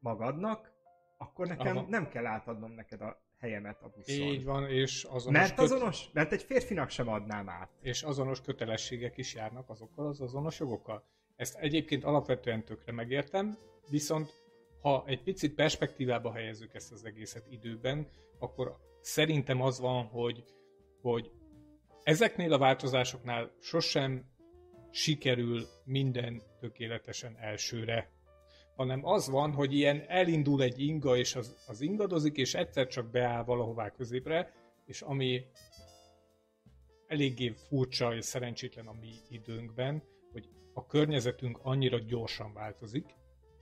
magadnak, akkor nekem Aha. nem kell átadnom neked a helyemet a buszon. Így van, és azonos... Mert azonos, köt... mert egy férfinak sem adnám át. És azonos kötelességek is járnak azokkal az azonos jogokkal. Ezt egyébként alapvetően tökre megértem, viszont ha egy picit perspektívába helyezzük ezt az egészet időben, akkor szerintem az van, hogy, hogy ezeknél a változásoknál sosem sikerül minden tökéletesen elsőre hanem az van, hogy ilyen elindul egy inga, és az, az ingadozik, és egyszer csak beáll valahová középre, és ami eléggé furcsa és szerencsétlen a mi időnkben, hogy a környezetünk annyira gyorsan változik,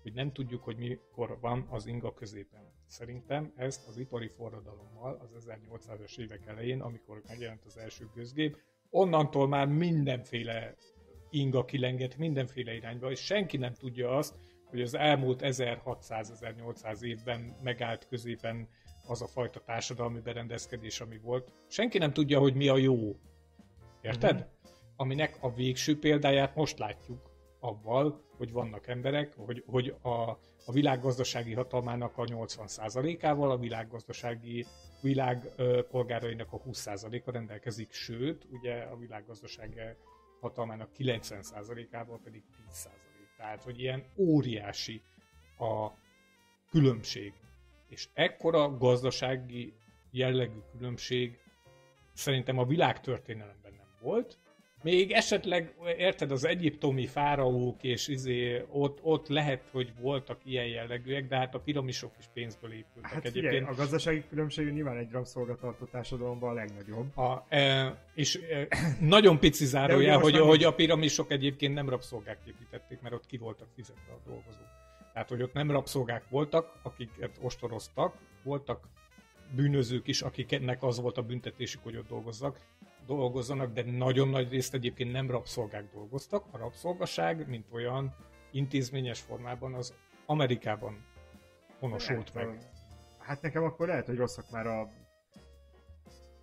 hogy nem tudjuk, hogy mikor van az inga középen. Szerintem ezt az ipari forradalommal az 1800-as évek elején, amikor megjelent az első gőzgép, onnantól már mindenféle inga kilengett mindenféle irányba, és senki nem tudja azt, hogy az elmúlt 1600-1800 évben megállt középen az a fajta társadalmi berendezkedés, ami volt. Senki nem tudja, hogy mi a jó. Érted? Mm-hmm. Aminek a végső példáját most látjuk avval, hogy vannak emberek, hogy, hogy a, a világgazdasági hatalmának a 80%-ával a világgazdasági világ a 20%-a rendelkezik, sőt, ugye a világgazdasági hatalmának 90%-ával pedig 10%. Tehát, hogy ilyen óriási a különbség. És ekkora gazdasági jellegű különbség szerintem a világtörténelemben nem volt, még esetleg, érted, az egyiptomi fáraók, és izé, ott, ott lehet, hogy voltak ilyen jellegűek, de hát a piramisok is pénzből épültek hát egyébként. Figyelj, a gazdasági különbség nyilván egy rabszolgatartó társadalomban a legnagyobb. A, e, és e, nagyon pici zárójel, hogy, nem... hogy a piramisok egyébként nem rabszolgák építették, mert ott ki voltak fizetve a dolgozók. Tehát, hogy ott nem rabszolgák voltak, akiket ostoroztak, voltak bűnözők is, akiknek az volt a büntetésük, hogy ott dolgozzak, dolgozzanak, de nagyon nagy részt egyébként nem rabszolgák dolgoztak. A rabszolgaság, mint olyan intézményes formában az Amerikában honosult meg. Hát nekem akkor lehet, hogy rosszak már a,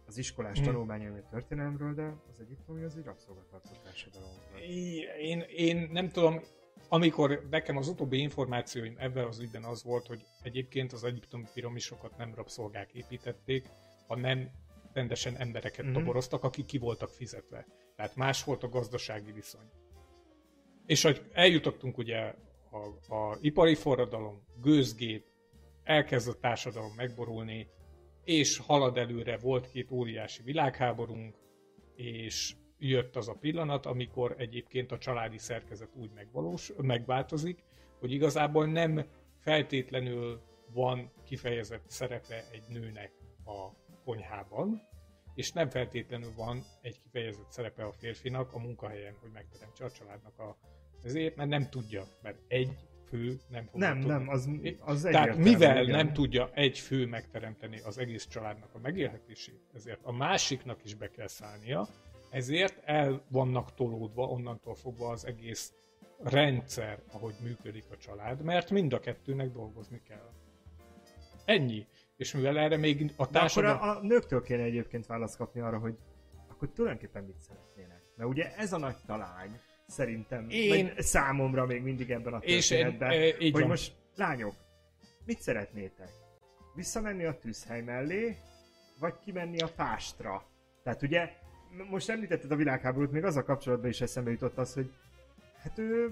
az iskolás hmm. tanulmányai történelemről, de az egyiptomi az egy rabszolgatartó társadalom. Én, én nem tudom, amikor nekem az utóbbi információim ebben az ügyben az volt, hogy egyébként az egyiptomi piramisokat nem rabszolgák építették, hanem rendesen embereket mm-hmm. toboroztak, akik ki voltak fizetve. Tehát más volt a gazdasági viszony. És hogy eljutottunk ugye a, a ipari forradalom, gőzgép, elkezd a társadalom megborulni, és halad előre, volt két óriási világháborunk, és jött az a pillanat, amikor egyébként a családi szerkezet úgy megvalós, megváltozik, hogy igazából nem feltétlenül van kifejezett szerepe egy nőnek a konyhában, és nem feltétlenül van egy kifejezett szerepe a férfinak a munkahelyen, hogy megteremtse a családnak a ezért, mert nem tudja, mert egy fő nem fog Nem, tudni. nem, az, az Tehát mivel igen. nem tudja egy fő megteremteni az egész családnak a megélhetését, ezért a másiknak is be kell szállnia, ezért el vannak tolódva onnantól fogva az egész rendszer, ahogy működik a család, mert mind a kettőnek dolgozni kell. Ennyi. És mivel erre még a társadalom... akkor a, a nőktől kéne egyébként választ kapni arra, hogy akkor tulajdonképpen mit szeretnének. Mert ugye ez a nagy talány, szerintem, én... számomra még mindig ebben a történetben, és én, hogy van. most lányok, mit szeretnétek? Visszamenni a tűzhely mellé, vagy kimenni a pástra? Tehát ugye, most említetted a világháborút, még az a kapcsolatban is eszembe jutott az, hogy hát ő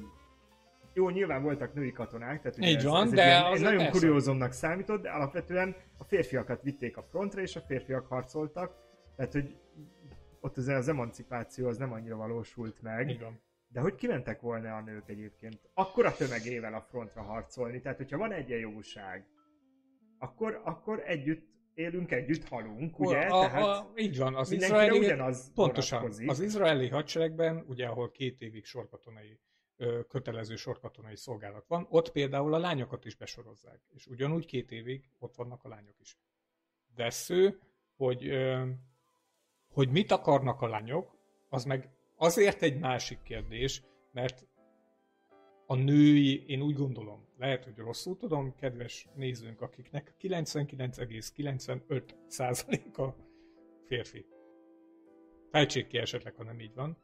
jó, nyilván voltak női katonák, tehát ugye Így ez, van, ez de egy, ilyen, az egy nagyon persze. kuriózumnak számított, de alapvetően a férfiakat vitték a frontra, és a férfiak harcoltak, tehát hogy ott azért az emancipáció az nem annyira valósult meg. Így van. De hogy kimentek volna a nők egyébként akkora tömegével a frontra harcolni? Tehát, hogyha van egyenjogúság, akkor, akkor együtt élünk, együtt halunk, ugye? a, Tehát a, így van, az izraeli, ugyanaz pontosan, az izraeli hadseregben, ugye ahol két évig sorkatonai, kötelező sorkatonai szolgálat van, ott például a lányokat is besorozzák, és ugyanúgy két évig ott vannak a lányok is. Vesző, hogy, hogy mit akarnak a lányok, az meg azért egy másik kérdés, mert a női, én úgy gondolom, lehet, hogy rosszul tudom, kedves nézőnk, akiknek 99,95%-a férfi. Fejtsék ki esetleg, ha nem így van.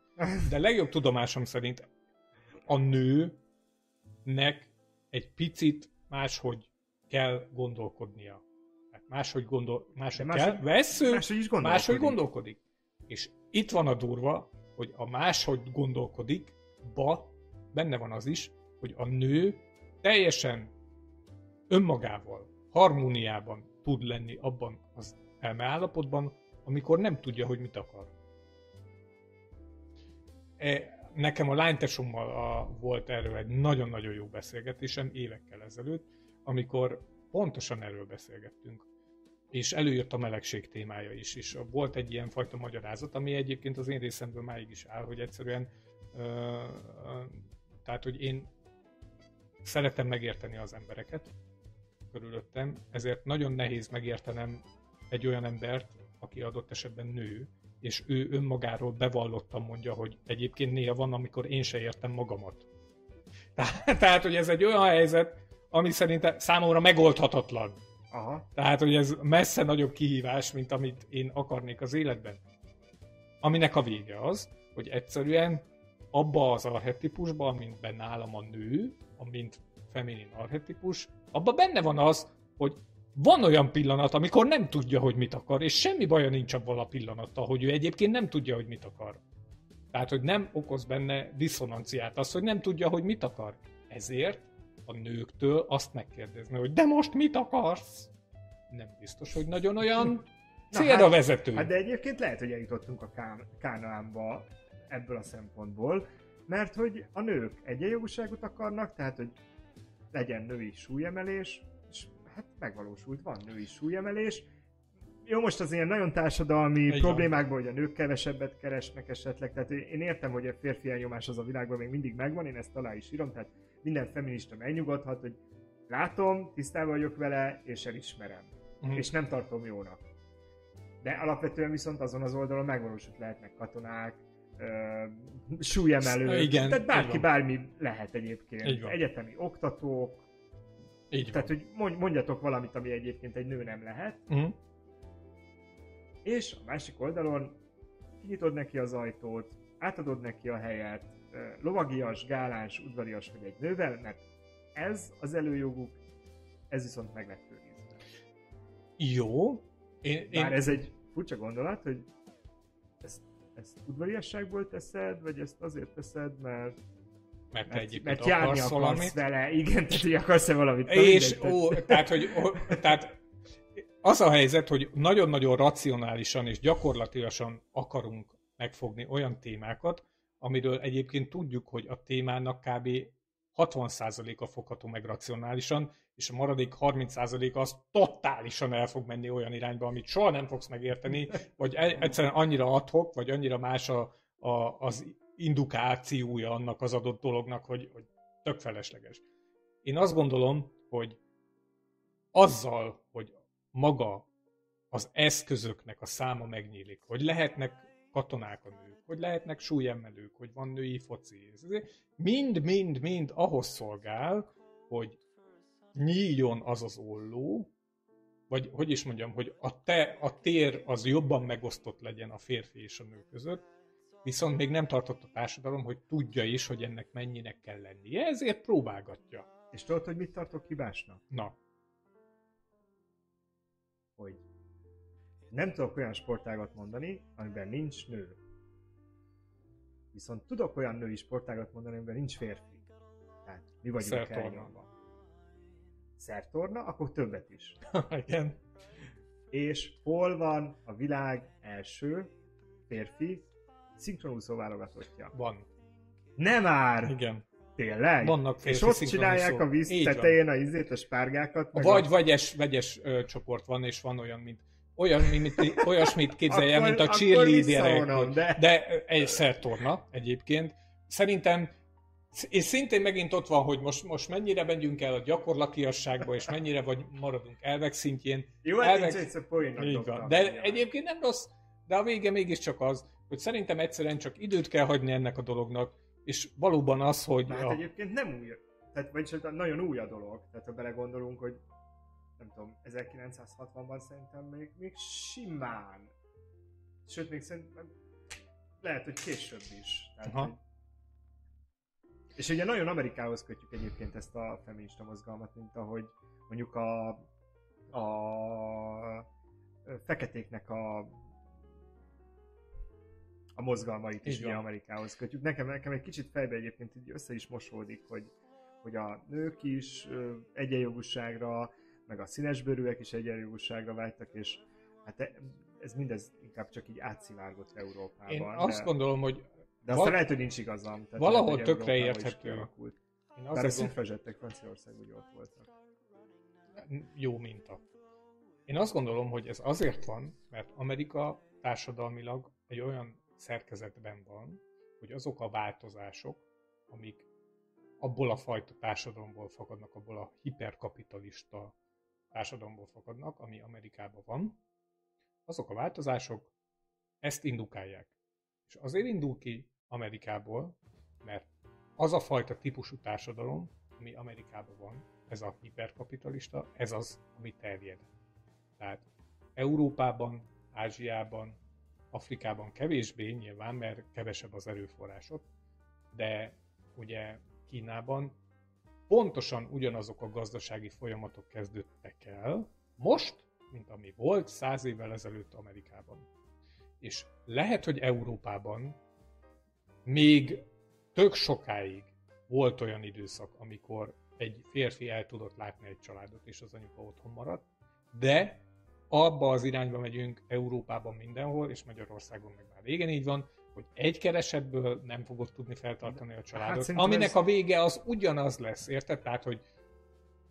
De legjobb tudomásom szerint a nőnek egy picit máshogy kell gondolkodnia. Tehát máshogy, gondol, máshogy De kell. máshogy- Vesző, máshogy is gondolkodik. máshogy gondolkodik. És itt van a durva, hogy a máshogy gondolkodik, ba benne van az is, hogy a nő teljesen önmagával, harmóniában tud lenni abban az elmeállapotban, amikor nem tudja, hogy mit akar. E, nekem a lánytesommal a, volt erről egy nagyon-nagyon jó beszélgetésem évekkel ezelőtt, amikor pontosan erről beszélgettünk. És előjött a melegség témája is, és volt egy ilyen fajta magyarázat, ami egyébként az én részemből máig is áll, hogy egyszerűen ö, ö, tehát, hogy én szeretem megérteni az embereket körülöttem, ezért nagyon nehéz megértenem egy olyan embert, aki adott esetben nő, és ő önmagáról bevallottan mondja, hogy egyébként néha van, amikor én se értem magamat. Tehát, hogy ez egy olyan helyzet, ami szerintem számomra megoldhatatlan. Aha. Tehát, hogy ez messze nagyobb kihívás, mint amit én akarnék az életben. Aminek a vége az, hogy egyszerűen abba az arhetipusba, amint benne nálam a nő, amint feminin arhetipus, abba benne van az, hogy van olyan pillanat, amikor nem tudja, hogy mit akar, és semmi baja nincs abban a pillanattal, hogy ő egyébként nem tudja, hogy mit akar. Tehát, hogy nem okoz benne diszonanciát az, hogy nem tudja, hogy mit akar. Ezért a nőktől azt megkérdezni, hogy de most mit akarsz? Nem biztos, hogy nagyon olyan Na célra hát- vezető. Hát de egyébként lehet, hogy eljutottunk a Ká- Kánaánba ebből a szempontból, mert hogy a nők egyenjogúságot akarnak, tehát hogy legyen női súlyemelés, és hát megvalósult, van női súlyemelés. Jó, most az ilyen nagyon társadalmi van. problémákban, hogy a nők kevesebbet keresnek esetleg, tehát én értem, hogy a férfi elnyomás az a világban még mindig megvan, én ezt alá is írom, tehát minden feminista megnyugodhat, hogy látom, tisztában vagyok vele, és elismerem. Mhm. És nem tartom jónak. De alapvetően viszont azon az oldalon megvalósult lehetnek katonák, ö, súlyemelők, Igen, tehát bárki van. bármi lehet egyébként. Van. Egyetemi oktatók, Így van. tehát hogy mondj- mondjatok valamit, ami egyébként egy nő nem lehet, Mhm. és a másik oldalon kinyitod neki az ajtót, átadod neki a helyet, lovagias, gáláns, udvarias vagy egy nővel, mert ez az előjoguk, ez viszont meg lett őrizve. Jó. Én, én, Bár ez egy furcsa gondolat, hogy ezt, ezt udvariasságból teszed, vagy ezt azért teszed, mert, mert te mert, egyébként mert járni akarsz akarsz valamit. vele, igen, tehát hogy akarsz-e valamit. És, mindegy, ó, tehát, hogy, ó, tehát az a helyzet, hogy nagyon-nagyon racionálisan és gyakorlatilag akarunk megfogni olyan témákat, amiről egyébként tudjuk, hogy a témának kb. 60%-a fogható meg racionálisan, és a maradék 30%-a az totálisan el fog menni olyan irányba, amit soha nem fogsz megérteni, vagy e- egyszerűen annyira adhok, vagy annyira más a, a, az indukációja annak az adott dolognak, hogy, hogy tök felesleges. Én azt gondolom, hogy azzal, hogy maga az eszközöknek a száma megnyílik, hogy lehetnek katonák a nők, hogy lehetnek súlyemelők, hogy van női foci, mind-mind-mind ahhoz szolgál, hogy nyíljon az az olló, vagy hogy is mondjam, hogy a, te, a tér az jobban megosztott legyen a férfi és a nő között, viszont még nem tartott a társadalom, hogy tudja is, hogy ennek mennyinek kell lennie, ezért próbálgatja. És tudod, hogy mit tartok hibásnak? Na, Hogy Nem tudok olyan sportágat mondani, amiben nincs nő. Viszont tudok olyan női sportágat mondani, amiben nincs férfi. Tehát mi vagyunk elnyomva. Szertorna, akkor többet is. Igen. És hol van a világ első férfi szinkronúszó válogatottja? Van. Nem már! Igen. Tényleg? Vannak És ott csinálják a víz Így van. tetején a izét, a spárgákat. Vagy a... vegyes, vegyes ö, csoport van, és van olyan, mint olyan, mint, olyasmit képzelje, Akkor- mint a cheerleaderek. de- de egy szertorna egyébként. Szerintem és szintén megint ott van, hogy most, most mennyire megyünk el a gyakorlatiasságba, és mennyire vagy maradunk elvek szintjén. Jó, hát elvek- nincs egyszer poénnak van. De egyébként nem rossz, de a vége mégiscsak az, hogy szerintem egyszerűen csak időt kell hagyni ennek a dolognak, és valóban az, hogy... Hát a- egyébként nem új, tehát vagyis nagyon új a dolog, tehát ha belegondolunk, hogy nem tudom, 1960-ban szerintem még, még simán, sőt még szerintem lehet, hogy később is. Tehát, Aha. hogy... És ugye nagyon Amerikához kötjük egyébként ezt a feminista mozgalmat, mint ahogy mondjuk a, a feketéknek a a mozgalmait is ugye. Amerikához kötjük. Nekem, nekem egy kicsit fejbe egyébként így össze is mosódik, hogy, hogy a nők is egyenjogúságra, meg a színesbőrűek is egyenjogúságra vágytak, és hát e- ez mindez inkább csak így átszivárgott Európában. Én de, azt gondolom, hogy de aztán val- lehet, hogy nincs igazam. Tehát valahol lehet, tökre érthető. én Bár a azt szüfrezsettek Franciaországban ugye ott voltak. jó minta. Én azt gondolom, hogy ez azért van, mert Amerika társadalmilag egy olyan szerkezetben van, hogy azok a változások, amik abból a fajta társadalomból fakadnak, abból a hiperkapitalista társadalomból fakadnak, ami Amerikában van, azok a változások ezt indukálják. És azért indul ki Amerikából, mert az a fajta típusú társadalom, ami Amerikában van, ez a hiperkapitalista, ez az, ami terjed. Tehát Európában, Ázsiában, Afrikában kevésbé nyilván, mert kevesebb az erőforrásot, de ugye Kínában pontosan ugyanazok a gazdasági folyamatok kezdődtek el most, mint ami volt száz évvel ezelőtt Amerikában. És lehet, hogy Európában még tök sokáig volt olyan időszak, amikor egy férfi el tudott látni egy családot, és az anyuka otthon maradt, de abba az irányba megyünk Európában mindenhol, és Magyarországon meg már régen így van, hogy egy keresetből nem fogod tudni feltartani a családot, hát aminek ez- a vége az ugyanaz lesz, érted? Tehát, hogy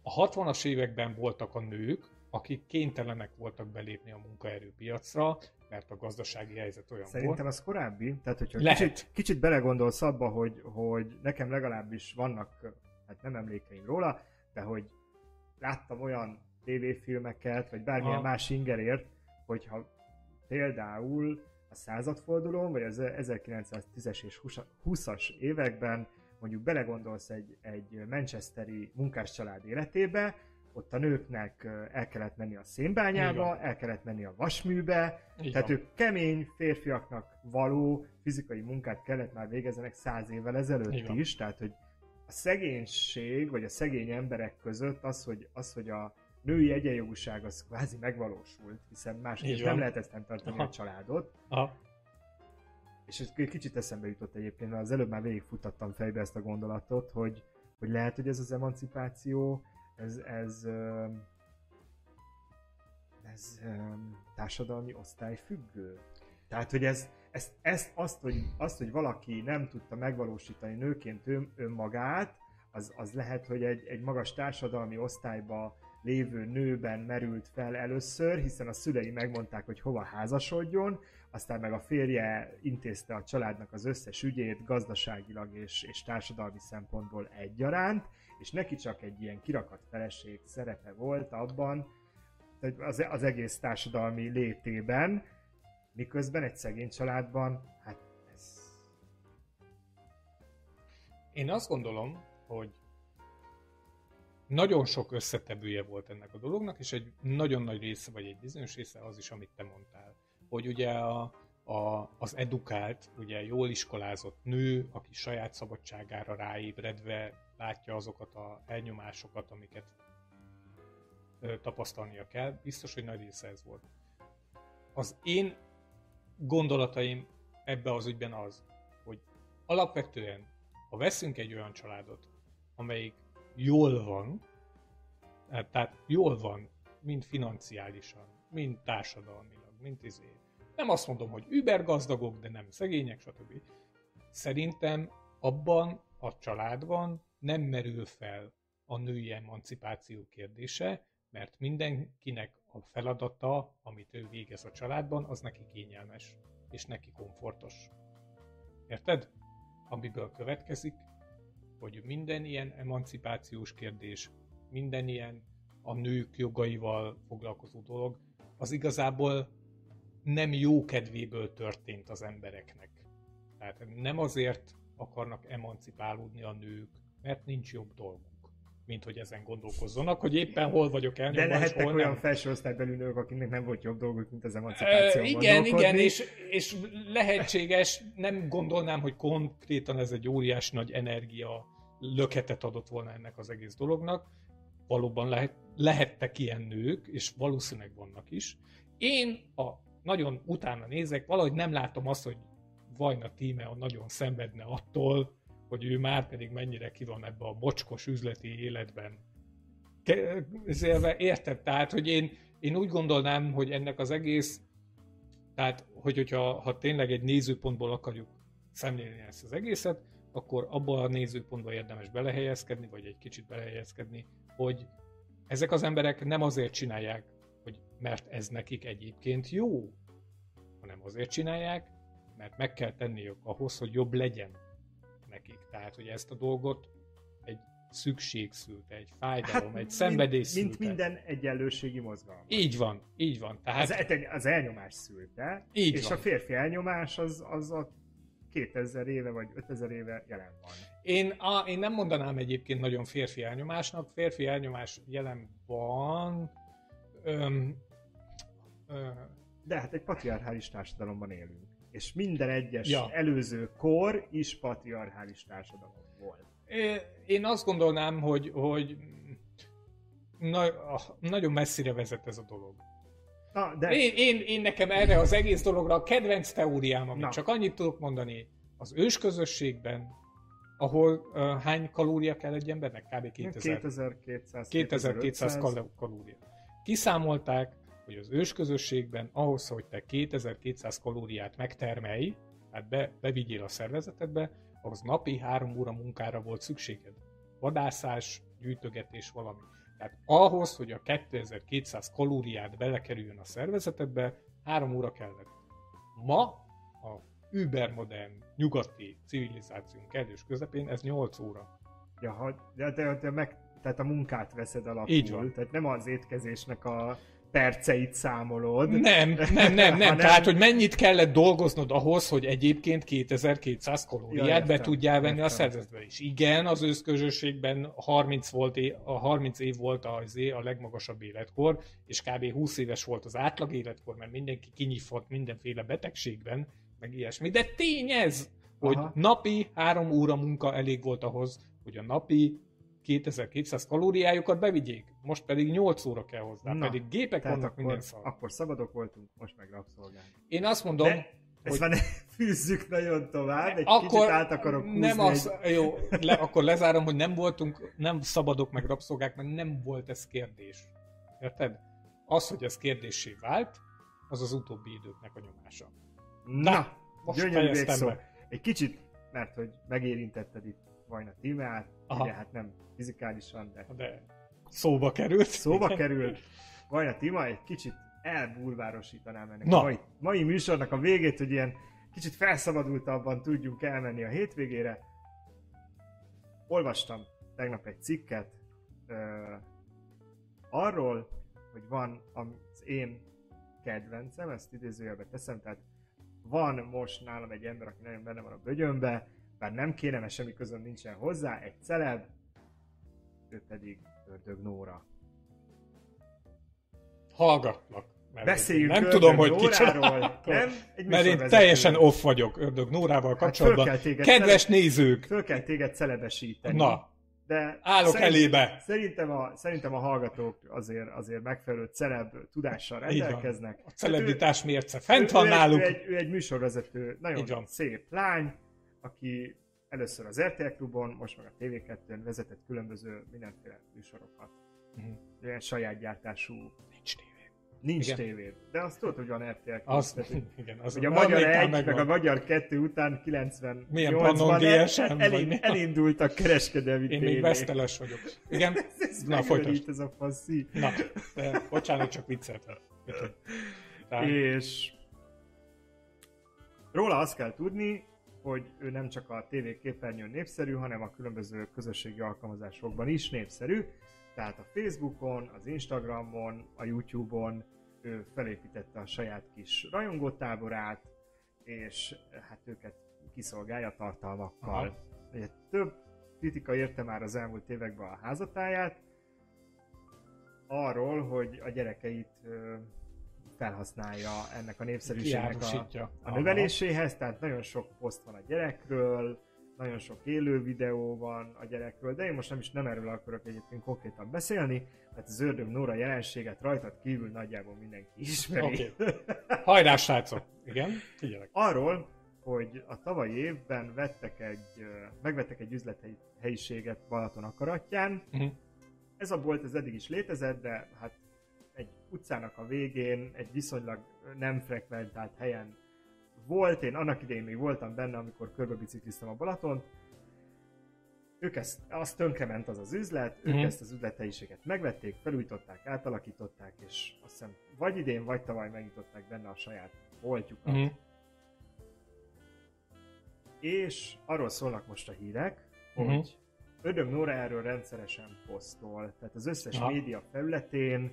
a 60-as években voltak a nők, akik kénytelenek voltak belépni a munkaerőpiacra, mert a gazdasági helyzet olyan Szerintem volt. az korábbi, tehát hogyha Lehet. kicsit, kicsit belegondolsz abba, hogy, hogy nekem legalábbis vannak, hát nem emlékeim róla, de hogy láttam olyan tévéfilmeket, vagy bármilyen Aha. más ingerért, hogyha például a századfordulón, vagy az 1910-es és 20-as években mondjuk belegondolsz egy, egy manchesteri munkáscsalád életébe, ott a nőknek el kellett menni a szénbányába, el kellett menni a vasműbe, Így tehát ők kemény férfiaknak való fizikai munkát kellett már végezzenek száz évvel ezelőtt van. is, tehát hogy a szegénység, vagy a szegény emberek között az, hogy, az, hogy a női egyenjogúság az kvázi megvalósult, hiszen másképp nem van. lehetett fenntartani Aha. a családot, Aha. és ez kicsit eszembe jutott egyébként, mert az előbb már végigfutattam fejbe ezt a gondolatot, hogy, hogy lehet, hogy ez az emancipáció, ez, ez, ez öm, társadalmi osztály függő. Tehát, hogy ez, ezt, ezt azt, hogy, azt, hogy valaki nem tudta megvalósítani nőként ön, önmagát, az, az lehet, hogy egy, egy magas társadalmi osztályba lévő nőben merült fel először, hiszen a szülei megmondták, hogy hova házasodjon, aztán meg a férje intézte a családnak az összes ügyét gazdaságilag és, és társadalmi szempontból egyaránt, és neki csak egy ilyen kirakat feleség szerepe volt abban, az, az egész társadalmi létében, miközben egy szegény családban, hát ez... Én azt gondolom, hogy nagyon sok összetevője volt ennek a dolognak, és egy nagyon nagy része, vagy egy bizonyos része az is, amit te mondtál. Hogy ugye a, a, az edukált, ugye jól iskolázott nő, aki saját szabadságára ráébredve látja azokat a elnyomásokat, amiket ö, tapasztalnia kell, biztos, hogy nagy része ez volt. az én gondolataim ebbe az ügyben az, hogy alapvetően, ha veszünk egy olyan családot, amelyik jól van, hát, tehát jól van, mind financiálisan, mind társadalmilag, mind izé. Nem azt mondom, hogy über gazdagok, de nem szegények, stb. Szerintem abban a családban nem merül fel a női emancipáció kérdése, mert mindenkinek a feladata, amit ő végez a családban, az neki kényelmes, és neki komfortos. Érted? Amiből következik, hogy minden ilyen emancipációs kérdés, minden ilyen a nők jogaival foglalkozó dolog, az igazából nem jó kedvéből történt az embereknek. Tehát nem azért akarnak emancipálódni a nők, mert nincs jobb dolguk mint hogy ezen gondolkozzanak, hogy éppen hol vagyok elnyomva, De lehettek hol olyan nem. felső osztálybeli nők, akiknek nem volt jobb dolguk, mint az emancipáció. Ö, igen, igen, és, és lehetséges, nem gondolnám, hogy konkrétan ez egy óriás nagy energia löketet adott volna ennek az egész dolognak. Valóban lehet, lehettek ilyen nők, és valószínűleg vannak is. Én a nagyon utána nézek, valahogy nem látom azt, hogy Vajna tíme nagyon szenvedne attól, hogy ő már pedig mennyire ki van ebbe a mocskos üzleti életben. Érted? Tehát, hogy én, én úgy gondolnám, hogy ennek az egész, tehát, hogy hogyha ha tényleg egy nézőpontból akarjuk szemlélni ezt az egészet, akkor abban a nézőpontban érdemes belehelyezkedni, vagy egy kicsit belehelyezkedni, hogy ezek az emberek nem azért csinálják, hogy mert ez nekik egyébként jó, hanem azért csinálják, mert meg kell tenniük ahhoz, hogy jobb legyen nekik. Tehát, hogy ezt a dolgot egy szükség szülte, egy fájdalom, hát, egy szenvedés szülte. Mint minden egyenlőségi mozgalom. Így van, így van. Tehát... Az, az elnyomás szülte, így és van. a férfi elnyomás az, az a 2000 éve vagy 5000 éve jelen van. Én, a, én nem mondanám egyébként nagyon férfi elnyomásnak. Férfi elnyomás jelen van. Öm, ö, De hát egy patriarchális társadalomban élünk és minden egyes ja. előző kor is patriarchális társadalom volt. Én azt gondolnám, hogy, hogy na, nagyon messzire vezet ez a dolog. Na, de... én, én, én nekem erre az egész dologra a kedvenc teóriám, amit Na. csak annyit tudok mondani, az ősközösségben, ahol uh, hány kalória kell egy embernek? Kb. 2000, 2200, 2200 kalória. Kiszámolták, hogy az ősközösségben ahhoz, hogy te 2200 kalóriát megtermelj, hát be, bevigyél a szervezetedbe, ahhoz napi három óra munkára volt szükséged. Vadászás, gyűjtögetés, valami. Tehát ahhoz, hogy a 2200 kalóriát belekerüljön a szervezetedbe, három óra kellett. Ma a übermodern nyugati civilizációnk kellős közepén ez 8 óra. Ja, de, de, de meg, tehát a munkát veszed alapul, Így van. tehát nem az étkezésnek a perceit számolod. Nem, nem, nem, nem. Tehát, hogy mennyit kellett dolgoznod ahhoz, hogy egyébként 2200 kalóriát ja, értem, be tudjál venni értem. a szervezetbe is. Igen, az őszközösségben 30, volt, a 30 év volt az a legmagasabb életkor, és kb. 20 éves volt az átlag életkor, mert mindenki kinyifott mindenféle betegségben, meg ilyesmi. De tény ez, hogy Aha. napi három óra munka elég volt ahhoz, hogy a napi 2200 kalóriájukat bevigyék, most pedig 8 óra kell hozzá, Na, pedig gépek vannak akkor, minden szar. Akkor szabadok voltunk, most meg rabszolgák. Én azt mondom, De ezt hogy... már fűzzük nagyon tovább, egy akkor kicsit át akarok húzni nem az, egy... Jó, le, akkor lezárom, hogy nem voltunk, nem szabadok meg rabszolgák, mert nem volt ez kérdés. Érted? Az, hogy ez kérdésé vált, az az utóbbi időknek a nyomása. Na, Na most gyönyörű végszó. Egy kicsit, mert hogy megérintetted itt Vajna Tímeát, ugye hát nem fizikálisan, de... De szóba került. Szóba igen. került. Vajna Tima egy kicsit elbulvárosítanám ennek Na. a mai, mai műsornak a végét, hogy ilyen kicsit felszabadultabban tudjunk elmenni a hétvégére. Olvastam tegnap egy cikket uh, arról, hogy van az én kedvencem, ezt idézőjelbe teszem, tehát van most nálam egy ember, aki nagyon benne van a bögyönbe, bár nem kéne, mert semmi közön nincsen hozzá, egy celeb, ő pedig Ördög Nóra. Hallgatlak. Mert Beszéljünk nem tudom, hogy kicsoda. Nem, egy mert én teljesen off vagyok Ördög Nórával hát kapcsolatban. Hát Kedves celeb... nézők! Föl kell téged celebesíteni. Na. de Állok elébe. Szerintem a, szerintem a hallgatók azért, azért megfelelő celeb tudással rendelkeznek. A celebritás mérce ő, fent van ő, náluk. Ő egy, ő egy műsorvezető, nagyon szép lány, aki először az RTL klubon, most meg a TV2-n vezetett különböző mindenféle műsorokat. Mhm. Ilyen saját gyártású, Nincs tévé. nincs Igen. tévéd, de azt tudod, hogy van RTL klub. Az, tehát, hogy- igen, az Ugye a Magyar után 1, meg a Magyar 2 után 90 Milyen Pannon GSM, el, mi? elindult a kereskedelmi Én még tévé. veszteles vagyok. Igen? Ez Na, Na, folytasd. ez a faszi. Na, de bocsánat, csak vicceltem. És róla azt kell tudni, hogy ő nem csak a TV képernyőn népszerű, hanem a különböző közösségi alkalmazásokban is népszerű. Tehát a Facebookon, az Instagramon, a YouTube-on ő felépítette a saját kis rajongótáborát, és hát őket kiszolgálja tartalmakkal. Aha. Ugye, több kritika érte már az elmúlt években a házatáját, arról, hogy a gyerekeit felhasználja ennek a népszerűségnek a, a növeléséhez, tehát nagyon sok poszt van a gyerekről, nagyon sok élő videó van a gyerekről, de én most nem is nem erről akarok egyébként konkrétan beszélni, mert az ördög Nóra jelenséget rajtad kívül nagyjából mindenki ismeri. Oké. Hajrá, srácok! Igen, figyelek. Arról, hogy a tavalyi évben vettek egy, megvettek egy üzlethelyiséget Balaton akaratján. Mhm. Ez a bolt ez eddig is létezett, de hát utcának a végén, egy viszonylag nem frekventált helyen volt. Én annak idején még voltam benne, amikor körbebicikliztem a Balatont. Ők ezt, az tönkrement az az üzlet, ők Mhm. ezt az üzlethelyiséget megvették, felújították, átalakították, és azt hiszem vagy idén, vagy tavaly megnyitották benne a saját boltjukat. Mhm. És arról szólnak most a hírek, hogy Mhm. Ödög Nóra erről rendszeresen posztol. Tehát az összes Aha. média felületén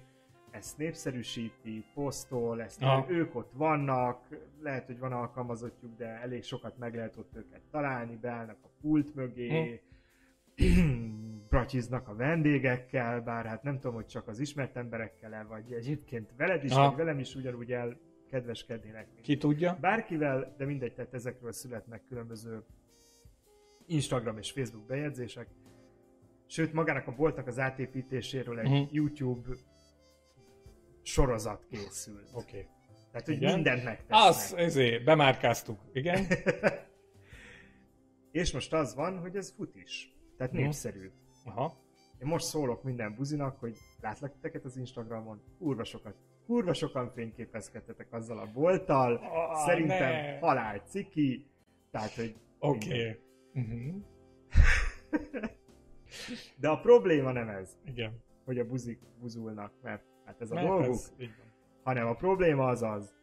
ezt népszerűsíti, posztol, ezt Aha. ők ott vannak, lehet, hogy van alkalmazottjuk, de elég sokat meg lehet ott őket találni, beállnak a pult mögé, bratyiznak a vendégekkel, bár hát nem tudom, hogy csak az ismert emberekkel, vagy egyébként veled is, Aha. vagy velem is ugyanúgy elkedveskednének. mint Ki tudja? bárkivel, de mindegy, tehát ezekről születnek különböző Instagram és Facebook bejegyzések. Sőt, magának a boltnak az átépítéséről egy Mhm. YouTube sorozat készült. Oké. Okay. Tehát, hogy Igen. mindent megtesznek. Az, ezért, bemárkáztuk. Igen? és most az van, hogy ez fut is. Tehát Mhm. népszerű. Aha. Én most szólok minden buzinak, hogy látlak titeket az Instagramon, kurva sokat, kurva sokan fényképezkedtetek azzal a bolttal, Ah, szerintem ne. halál ciki, tehát, hogy Oké. Okay. Uh-huh. De a probléma nem ez, Igen. hogy a buzik buzulnak, mert hát ez a Mert dolguk, ez, hanem a probléma az az,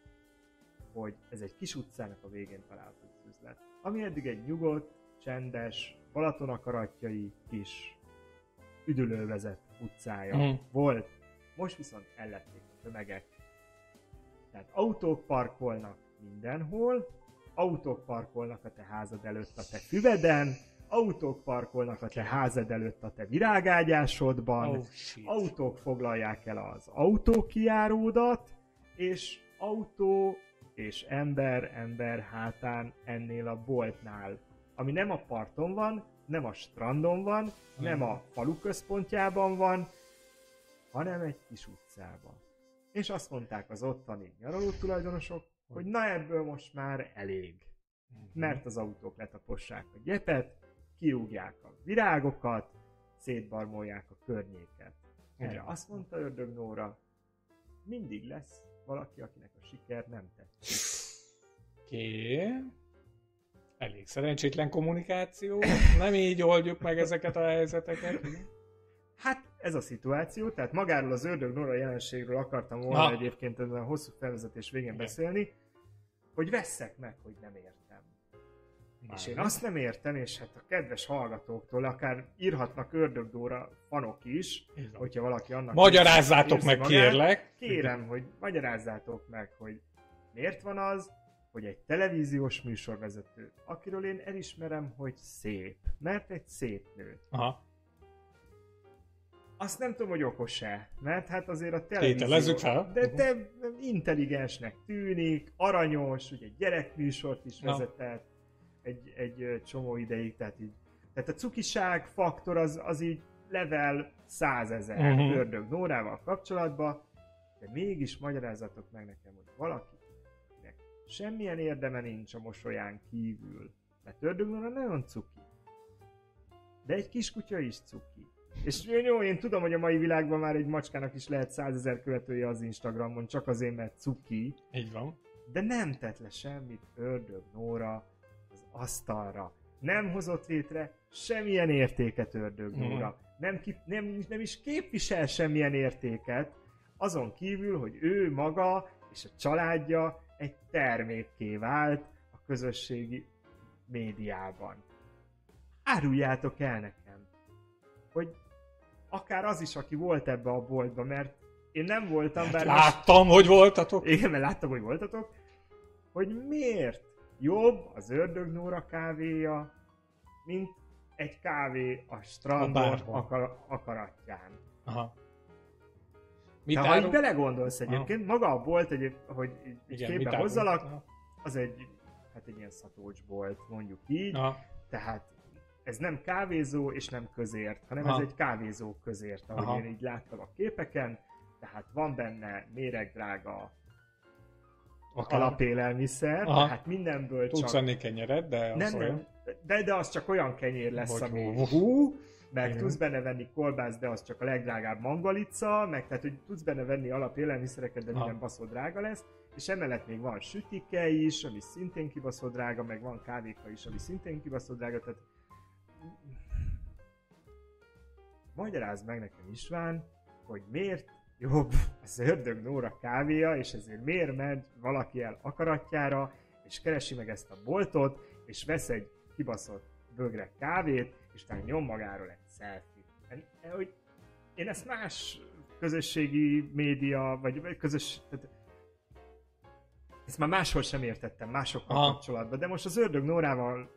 hogy ez egy kis utcának a végén található üzlet. Ami eddig egy nyugodt, csendes, Balatonakaratjai kis üdülővezet utcája Mhm. volt, most viszont ellették a tömegek. Tehát autók parkolnak mindenhol, autók parkolnak a te házad előtt a te füveden, autók parkolnak a te házad előtt a te virágágyásodban, Oh, shit. autók foglalják el az autókijáródat, és autó és ember ember hátán ennél a boltnál, ami nem a parton van, nem a strandon van, nem a falu központjában van, hanem egy kis utcában. És azt mondták az ottani nyaraló tulajdonosok, hogy na ebből most már elég. Mert az autók letapossák a gyepet, kirúgják a virágokat, szétbarmolják a környéket. Erre Igen. azt mondta Ördög Nóra, mindig lesz valaki, akinek a siker nem tetszik. Oké. Elég szerencsétlen kommunikáció. Nem így oldjuk meg ezeket a helyzeteket. Hát ez a szituáció, tehát magáról az Ördög Nóra jelenségről akartam volna Na. egyébként ezen a hosszú felvezetés végén Igen. beszélni, hogy vesszek meg, hogy nem értem. És én azt nem értem, és hát a kedves hallgatóktól akár írhatnak ördögdóra fanok is, van. hogyha valaki annak Magyarázzátok meg, magát. kérlek. Kérem, hogy magyarázzátok meg, hogy miért van az, hogy egy televíziós műsorvezető, akiről én elismerem, hogy szép, mert egy szép nő. Aha. Azt nem tudom, hogy okos-e, mert hát azért a televízió... Tételezzük fel. De te intelligensnek tűnik, aranyos, ugye gyerekműsort is vezetett egy, egy csomó ideig, tehát így Tehát a cukiság faktor az, az így level 100 ezer Mhm. uh-huh. ördög Nórával kapcsolatban, de mégis magyarázatok meg nekem, hogy valakinek semmilyen érdeme nincs a mosolyán kívül. Mert ördög Nóra nagyon cuki. De egy kiskutya is cuki. És jó, én tudom, hogy a mai világban már egy macskának is lehet 100 ezer követője az Instagramon, csak azért, mert cuki. Így van. De nem tett le semmit ördög Nóra asztalra. Nem hozott létre semmilyen értéket ördög Mhm. Nóra. Nem, ki, nem, nem is képvisel semmilyen értéket, azon kívül, hogy ő maga és a családja egy termékké vált a közösségi médiában. Áruljátok el nekem, hogy akár az is, aki volt ebbe a boltba, mert én nem voltam, bár most- Láttam, hogy voltatok. igen, mert láttam, hogy voltatok, hogy miért jobb az ördög Nóra kávéja, mint egy kávé a A strandon bárban. akar, akaratján. Aha. Mit De ha így belegondolsz egyébként, maga a bolt, egy, hogy így, így Igen, képbe hozzalak, Aha. az egy, hát egy ilyen szatócs bolt, mondjuk így, Aha. tehát ez nem kávézó és nem közért, hanem Aha. ez egy kávézó közért, ahogy Aha. én így láttam a képeken, tehát van benne méregdrága Akár. alapélelmiszer, Aha. tehát mindenből Tudsz csak... venni kenyeret, de az Nem, olyan. nem, de, de az csak olyan kenyér lesz, Hogy ami hú. hú, meg Igen. tudsz benne venni kolbász, de az csak a legdrágább mangalica, meg tehát, hogy tudsz benne venni alapélelmiszereket, de minden baszó drága lesz, és emellett még van sütike is, ami szintén kibaszott drága, meg van kávéka is, ami szintén kibaszott drága, tehát magyarázd meg nekem István, hogy miért jobb az ördög Nóra kávéja, és ezért miért ment valaki el akaratjára, és keresi meg ezt a boltot, és vesz egy kibaszott bögre kávét, és utána nyom magáról egy selfie. En- en- Hogy én ezt más közösségi média, vagy vagy közös... Tehát ezt már máshol sem értettem, másokkal Aha. kapcsolatban, de most az ördög Nórával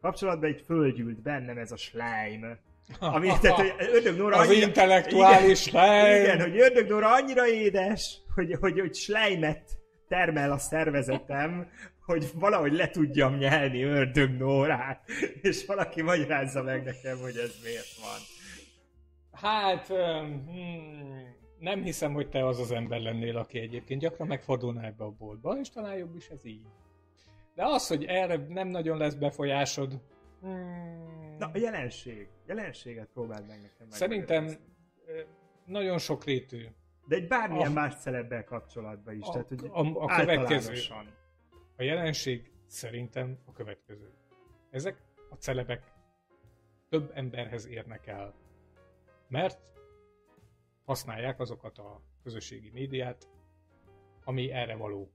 kapcsolatban egy fölgyűlt bennem ez a slime. Ami, tehát, hogy ördög Nóra Az annyira- intellektuális igen, slime. igen, hogy ördög Nóra annyira édes, hogy, hogy, hogy slime-et termel a szervezetem, hogy valahogy le tudjam nyelni ördög Nórát, és valaki magyarázza meg nekem, hogy ez miért van. Hát, hmm, nem hiszem, hogy te az az ember lennél, aki egyébként gyakran megfordulna ebbe a boltba, és talán jobb is ez így. De az, hogy erre nem nagyon lesz befolyásod, Na, a jelenség. Jelenséget próbáld meg nekem szerintem nagyon sok rétű. De egy bármilyen a- más celebbel kapcsolatban is. A, tehát, hogy a, a következő, a jelenség szerintem a következő. Ezek a celebek több emberhez érnek el, mert használják azokat a közösségi médiát, ami erre való,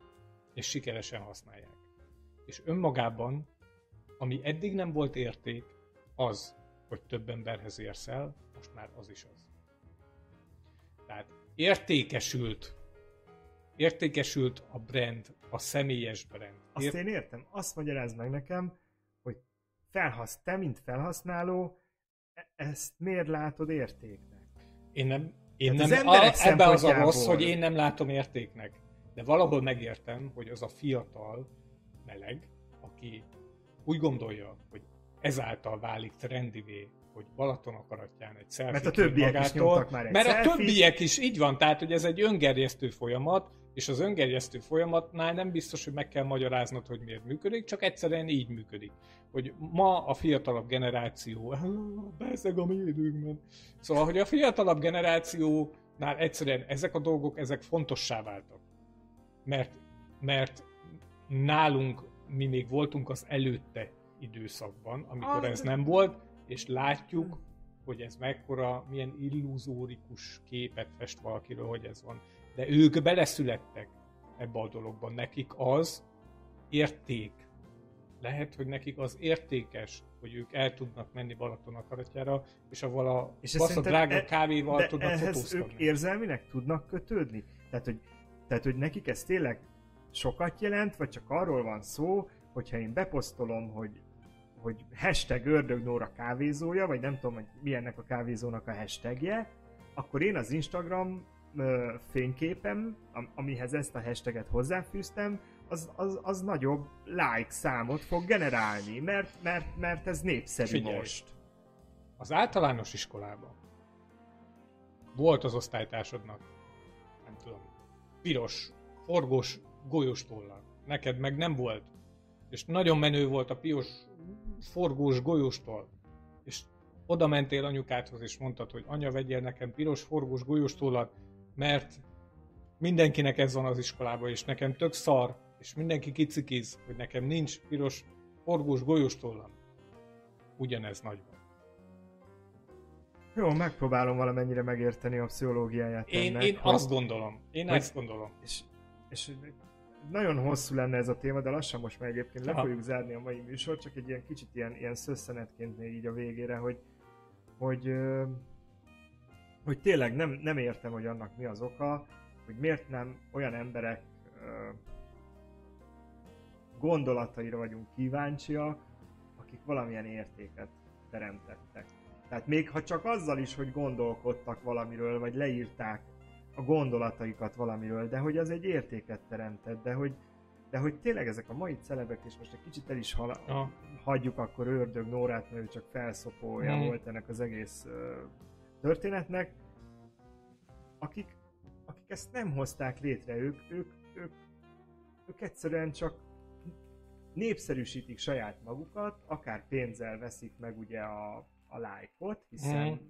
és sikeresen használják. És önmagában, ami eddig nem volt érték, az, hogy több emberhez érsz el, most már az is az. Tehát értékesült, értékesült a brand, a személyes brand. Azt Ért- én értem. Azt magyarázd meg nekem, hogy felhasz, te, mint felhasználó, e- ezt miért látod értéknek? Én nem, én Tehát nem az a, ebbe az a rossz, hogy én nem látom értéknek. De valahol megértem, hogy az a fiatal meleg, aki úgy gondolja, hogy ezáltal válik trendivé, hogy Balaton akaratján egy selfie Mert a többiek is nyomtak már egy Mert a selfie-t. többiek is így van, tehát hogy ez egy öngerjesztő folyamat, és az öngerjesztő folyamatnál nem biztos, hogy meg kell magyaráznod, hogy miért működik, csak egyszerűen így működik. Hogy ma a fiatalabb generáció, bezeg a mi időnkben. Szóval, hogy a fiatalabb generációnál egyszerűen ezek a dolgok, ezek fontossá váltak. Mert, mert nálunk mi még voltunk az előtte időszakban, amikor ez nem volt, és látjuk, hogy ez mekkora, milyen illuzórikus képet fest valakiről, hogy ez van. De ők beleszülettek ebbe a dologban. Nekik az érték. Lehet, hogy nekik az értékes, hogy ők el tudnak menni Balaton akaratjára, és avval a És és szerinted drága e- kávéval De tudnak ehhez fotózkodni. ők érzelmileg tudnak kötődni? Tehát hogy, tehát, hogy nekik ez tényleg sokat jelent, vagy csak arról van szó, hogyha én beposztolom, hogy hogy hashtag ördög Nóra kávézója, vagy nem tudom, hogy mi ennek a kávézónak a hashtagje, akkor én az Instagram ö, fényképem, am- amihez ezt a hashtaget hozzáfűztem, az, az, az nagyobb like számot fog generálni, mert, mert, mert ez népszerű Figyelj. most. Az általános iskolában volt az osztálytársadnak, nem tudom, piros, forgós, golyós tollal. Neked meg nem volt. És nagyon menő volt a piros, forgós, golyós toll. És oda mentél anyukádhoz, és mondtad, hogy anya, vegyél nekem piros, forgós, golyós tollat, mert mindenkinek ez van az iskolában, és nekem tök szar, és mindenki kicikiz, hogy nekem nincs piros, forgós, golyós tollam. Ugyanez nagyban. Jó, megpróbálom valamennyire megérteni a pszichológiáját Én, ennek. én hogy- azt gondolom. Én hogy- ezt gondolom. és, és nagyon hosszú lenne ez a téma, de lassan most már egyébként le fogjuk zárni a mai műsort, csak egy ilyen kicsit ilyen, ilyen szösszenetként még így a végére, hogy, hogy, hogy tényleg nem, nem értem, hogy annak mi az oka, hogy miért nem olyan emberek gondolataira vagyunk kíváncsiak, akik valamilyen értéket teremtettek. Tehát még ha csak azzal is, hogy gondolkodtak valamiről, vagy leírták a gondolataikat valamiről, de hogy az egy értéket teremtett, de hogy, de hogy tényleg ezek a mai celebek, és most egy kicsit el is Aha. hagyjuk akkor Ördög Nórát, mert ő csak felszopója Mhm. volt ennek az egész ö, történetnek, akik, akik ezt nem hozták létre, ők, ők, ők, ők egyszerűen csak népszerűsítik saját magukat, akár pénzzel veszik meg ugye a, a lájkot, hiszen Mhm.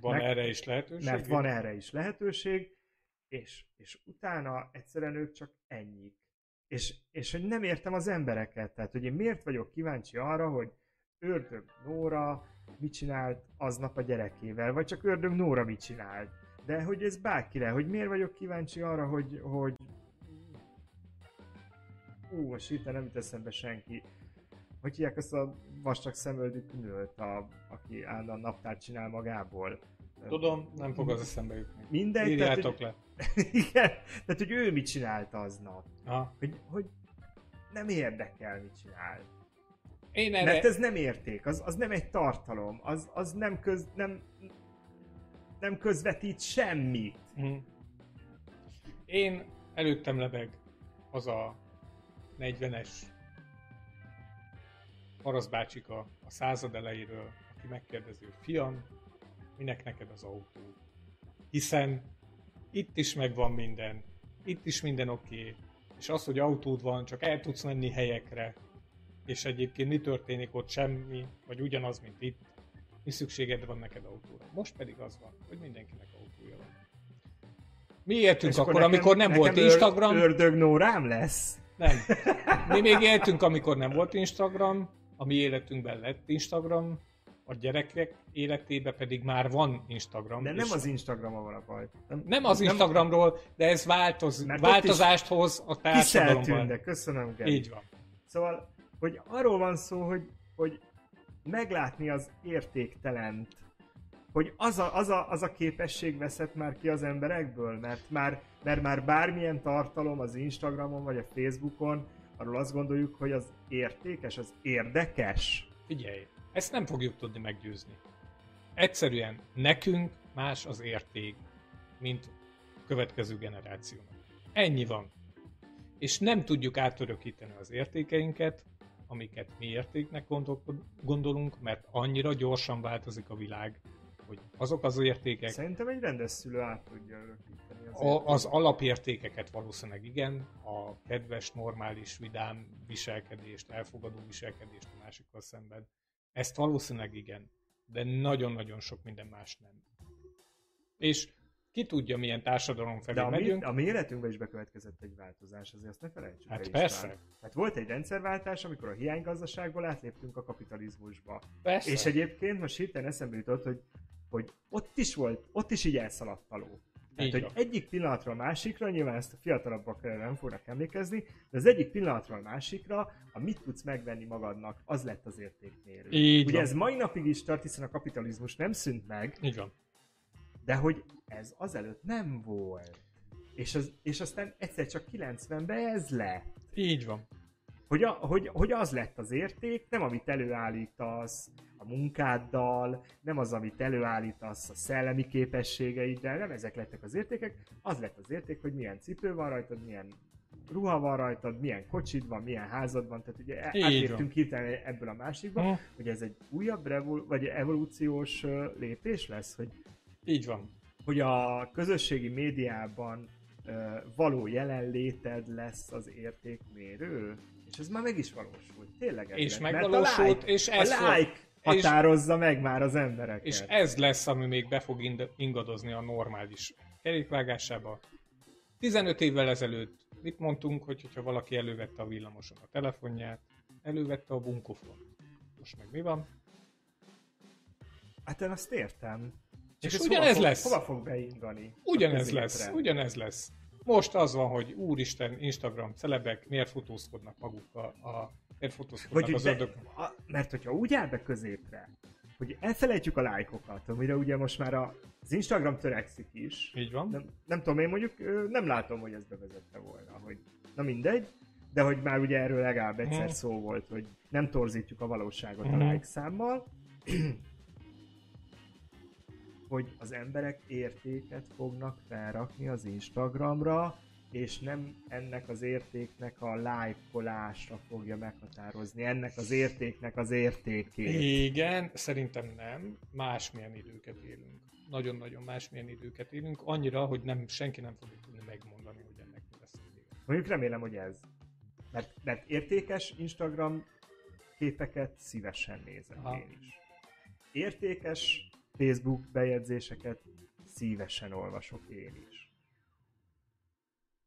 Van Meg- erre is lehetőség? mert van erre is lehetőség, és, és utána egyszerűen ők csak ennyik. És, és hogy nem értem az embereket, tehát hogy én miért vagyok kíváncsi arra, hogy Ördög Nóra mit csinált aznap a gyerekével, vagy csak Ördög Nóra mit csinált. De hogy ez bárkire, hogy miért vagyok kíváncsi arra, hogy, hogy ú, most hirtelen nem jut eszembe senki. Hogy hívják azt a vastag szemöldű knőt, a, aki állandóan naptárt csinál magából. Tudom, nem fog az eszembe jutni. Mindegy, tehát, Írjátok hogy, le. igen, tehát hogy ő mit csinált aznap. Ha. Hogy, hogy nem érdekel, mit csinál. Én erre... Mert ez nem érték, az, az nem egy tartalom, az, az nem, köz, nem, nem közvetít semmit. Mhm. Én előttem lebeg az a 40-es paraszbácsika a század elejéről, aki megkérdezi, hogy fiam, minek neked az autó? Hiszen itt is megvan minden, itt is minden oké, okay, és az, hogy autód van, csak el tudsz menni helyekre, és egyébként mi történik ott semmi, vagy ugyanaz, mint itt, mi szükséged van neked autóra. Most pedig az van, hogy mindenkinek autója van. Mi éltünk És akkor, nekem- amikor nem volt Instagram. Ördög Nórám lesz? Nem. Mi még éltünk, amikor nem volt Instagram, a mi életünkben lett Instagram, a gyerekek életében pedig már van Instagram. De nem az Instagramon van a baj. nem az Instagramról, de ez változ, Mert változást hoz a társadalomban. Kiszeltűnnek, köszönöm, Geri. Így van. Szóval, hogy arról van szó, hogy, hogy meglátni az értéktelent, hogy az a, az, a, az a képesség veszett már ki az emberekből, mert már, mert már bármilyen tartalom az Instagramon vagy a Facebookon, arról azt gondoljuk, hogy az értékes, az érdekes. Figyelj, ezt nem fogjuk tudni meggyőzni. Egyszerűen nekünk más az érték, mint a következő generációnak. Ennyi van. És nem tudjuk átörökíteni az értékeinket, amiket mi értéknek gondol- gondolunk, mert annyira gyorsan változik a világ, hogy azok az értékek, Szerintem egy rendes szülő át tudja örökíteni a, az alapértékeket valószínűleg igen, a kedves, normális, vidám viselkedést, elfogadó viselkedést a másikkal szemben. Ezt valószínűleg igen, de nagyon-nagyon sok minden más nem. És ki tudja, milyen társadalom felé De a mi, megyünk. a mi életünkben is bekövetkezett egy változás, azért azt ne felejtsük Hát el persze. István. Hát volt egy rendszerváltás, amikor a hiánygazdaságból átléptünk a kapitalizmusba. Persze. És egyébként most hirtelen eszembe jutott, hogy, hogy ott is volt, ott is így elszaladt a ló. Tehát, hogy egyik pillanatról a másikra, nyilván ezt a fiatalabbak nem fognak emlékezni, de az egyik pillanatról a másikra, a mit tudsz megvenni magadnak, az lett az értékmérő. Így Ugye van. ez mai napig is tart, hiszen a kapitalizmus nem szűnt meg, Így van. de hogy ez azelőtt nem volt. És, az, és aztán egyszer csak 90-ben ez lett. Így van. Hogy, a, hogy, hogy az lett az érték, nem amit előállítasz a munkáddal, nem az, amit előállítasz a szellemi képességeiddel, nem ezek lettek az értékek, az lett az érték, hogy milyen cipő van rajtad, milyen ruha van rajtad, milyen kocsid van, milyen házad van, tehát ugye átértünk hirtelen ebből a másikba, Hm. hogy ez egy újabb revol- vagy evolúciós lépés lesz, hogy Így van. hogy a közösségi médiában való jelenléted lesz az értékmérő, és ez már meg is valósult. Tényleg ez És mert megvalósult, a like, és ez a fog- like határozza meg már az embereket. És ez lesz, ami még be fog ingadozni a normális kerékvágásába. 15 évvel ezelőtt mit mondtunk, hogy hogyha valaki elővette a villamoson a telefonját, elővette a bunkofont. Most meg mi van? Hát én azt értem. És ez ugyanez hova fog, lesz. Hova fog beingani? Ugyanez lesz, ugyanez lesz. Most az van, hogy úristen, Instagram celebek miért fotózkodnak magukkal, a, miért fotózkodnak Vagy, az ördög. be, a, mert hogyha úgy áll be középre, hogy elfelejtjük a lájkokat, amire ugye most már a, az Instagram törekszik is, Így van. nem, nem tudom, én mondjuk nem látom, hogy ezt bevezette volna, hogy na mindegy, de hogy már ugye erről legalább egyszer Mhm. szó volt, hogy nem torzítjuk a valóságot a Mhm. like számmal, hogy az emberek értéket fognak felrakni az Instagramra, és nem ennek az értéknek a lájkolásra fogja meghatározni, ennek az értéknek az értékét. Igen, szerintem nem. Másmilyen időket élünk. Nagyon-nagyon másmilyen időket élünk. Annyira, hogy nem, senki nem fogja tudni megmondani, hogy ennek mi lesz a vége. Mondjuk remélem, hogy ez. Mert, mert értékes Instagram képeket szívesen nézem Aha. én is. Értékes Facebook bejegyzéseket szívesen olvasok én is.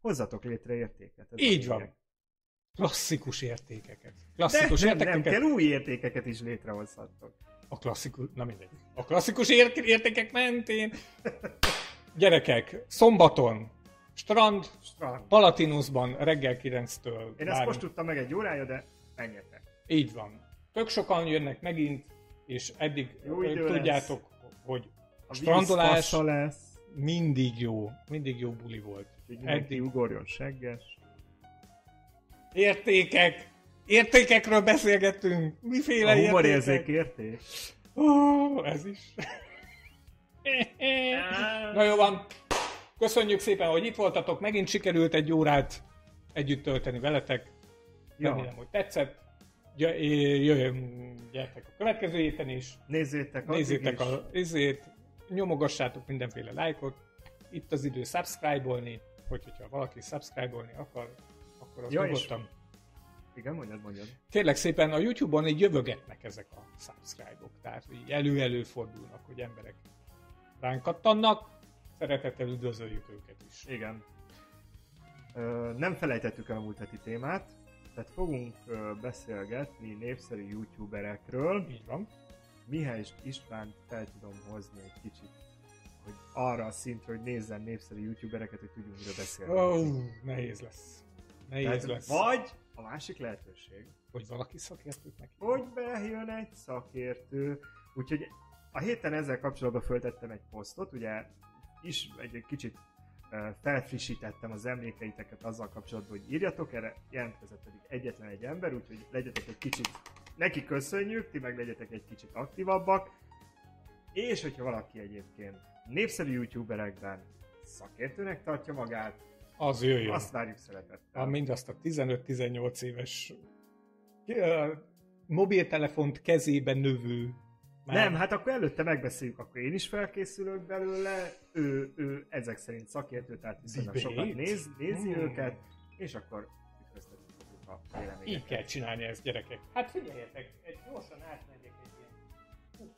Hozzatok létre értéket. ez Így van. Klasszikus értékeket. De Klasszikus nem, nem értékeket. kell új értékeket is létrehozhattok. A klasszikus, na mindegy. A klasszikus ér- értékek mentén. Gyerekek, szombaton, strand, Strand. Palatinusban reggel 9-től. Én ezt várunk. most tudtam meg egy órája, de menjetek. Így van. Tök sokan jönnek megint, és eddig Jó idő tudjátok, hogy A strandolás lesz, mindig jó, mindig jó buli volt. Eddig. ugorjon segges. Értékek! Értékekről beszélgettünk! Miféle A értékek? érték. Ó, ez is. Na jó van. Köszönjük szépen, hogy itt voltatok. Megint sikerült egy órát együtt tölteni veletek. Ja. Remélem, hogy tetszett. Jöjjön, gyertek a következő héten is. Nézzétek, Nézzétek is. a izét, nyomogassátok mindenféle lájkot. Itt az idő subscribe-olni, hogy, hogyha valaki subscribe-olni akar, akkor az Ja, nyugodtan. Igen, mondjad, mondjad. Kérlek szépen, a YouTube-on így jövögetnek ezek a subscribe-ok, tehát így elő-elő fordulnak, hogy emberek ránk kattannak. Szeretettel üdvözöljük őket is. Igen. Ö, nem felejtettük el a múlt heti témát, tehát fogunk beszélgetni népszerű youtuberekről. Így van. Mihály Istvánt fel tudom hozni egy kicsit, hogy arra a szintre, hogy nézzen népszerű youtubereket, hogy tudjunk miről beszélni. Oh, nehéz lesz. Nehéz Tehát lesz. Vagy a másik lehetőség, Hogy valaki szakértőt neki. hogy bejön egy szakértő. Úgyhogy a héten ezzel kapcsolatban föltettem egy posztot, ugye is egy, egy kicsit felfrissítettem az emlékeiteket azzal kapcsolatban, hogy írjatok, erre jelentkezett pedig egyetlen egy ember, úgyhogy legyetek egy kicsit, neki köszönjük, ti meg legyetek egy kicsit aktívabbak, és hogyha valaki egyébként népszerű youtuberekben szakértőnek tartja magát, Az jöjjön. azt várjuk szeretettel. Mindazt a 15-18 éves mobiltelefont kezében növő. Már- Nem, hát akkor előtte megbeszéljük, akkor én is felkészülök belőle, ő, ő ezek szerint szakértő, tehát viszonylag sokat néz, nézi Hmm. őket, és akkor ütköztetjük a Így véleményeket. kell csinálni ezt, gyerekek. Hát figyeljetek, egy gyorsan átmegyek egy ilyen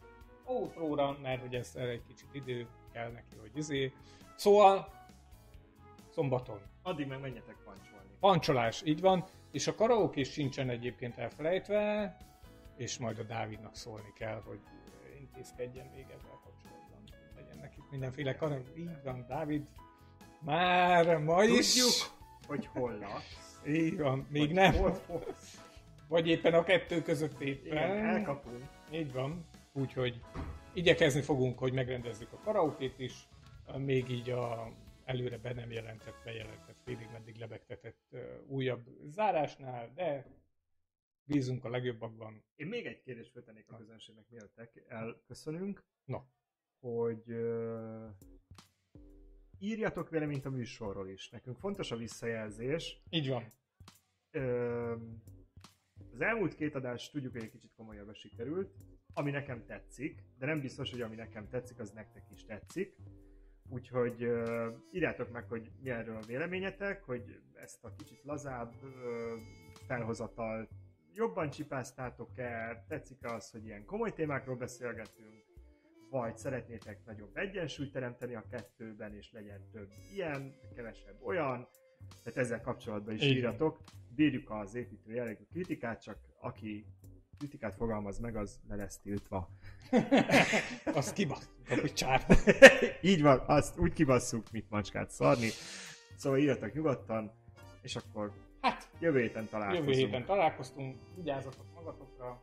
outróra, mert hogy ez egy kicsit idő kell neki, hogy izé. Szóval, szombaton. Addig meg menjetek pancsolni. Pancsolás, így van, és a karaoke is sincsen egyébként elfelejtve, és majd a Dávidnak szólni kell, hogy intézkedjen még ezzel kapcsolatban. Legyen nekik mindenféle karaoke. Így van, Dávid, már ma is. Tudjuk, hogy hol laksz. Így van, még hogy nem. Hol, hol. Vagy éppen a kettő között éppen. Igen, elkapunk. Így van. Úgyhogy igyekezni fogunk, hogy megrendezzük a karaokét is, még így a előre be nem jelentett, bejelentett, félig meddig lebegtetett újabb zárásnál, de bízunk a legjobbakban. Én még egy kérdést föltennék a közönségnek, mielőtt el- elköszönünk, Na, hogy uh, írj írjatok véleményt a műsorról is. Nekünk fontos a visszajelzés. Így van. Ö, az elmúlt két adás tudjuk, hogy egy kicsit komolyabbra sikerült, ami nekem tetszik, de nem biztos, hogy ami nekem tetszik, az nektek is tetszik. Úgyhogy uh, írjátok meg, hogy mi erről a véleményetek, hogy ezt a kicsit lazább uh, felhozatal jobban csipáztátok-e, tetszik-e az, hogy ilyen komoly témákról beszélgetünk, vagy szeretnétek nagyobb egyensúlyt teremteni a kettőben, és legyen több ilyen, kevesebb olyan, tehát ezzel kapcsolatban is Igen. írjatok. Bírjuk az építő jellegű kritikát, csak aki kritikát fogalmaz meg, az ne lesz tiltva. Azt kibasztuk a picsába. Így van, azt úgy kibasszuk, mint macskát szarni. Szóval írjatok nyugodtan, és akkor Hát, jövő héten találkozunk. jövő héten találkoztunk, vigyázzatok magatokra,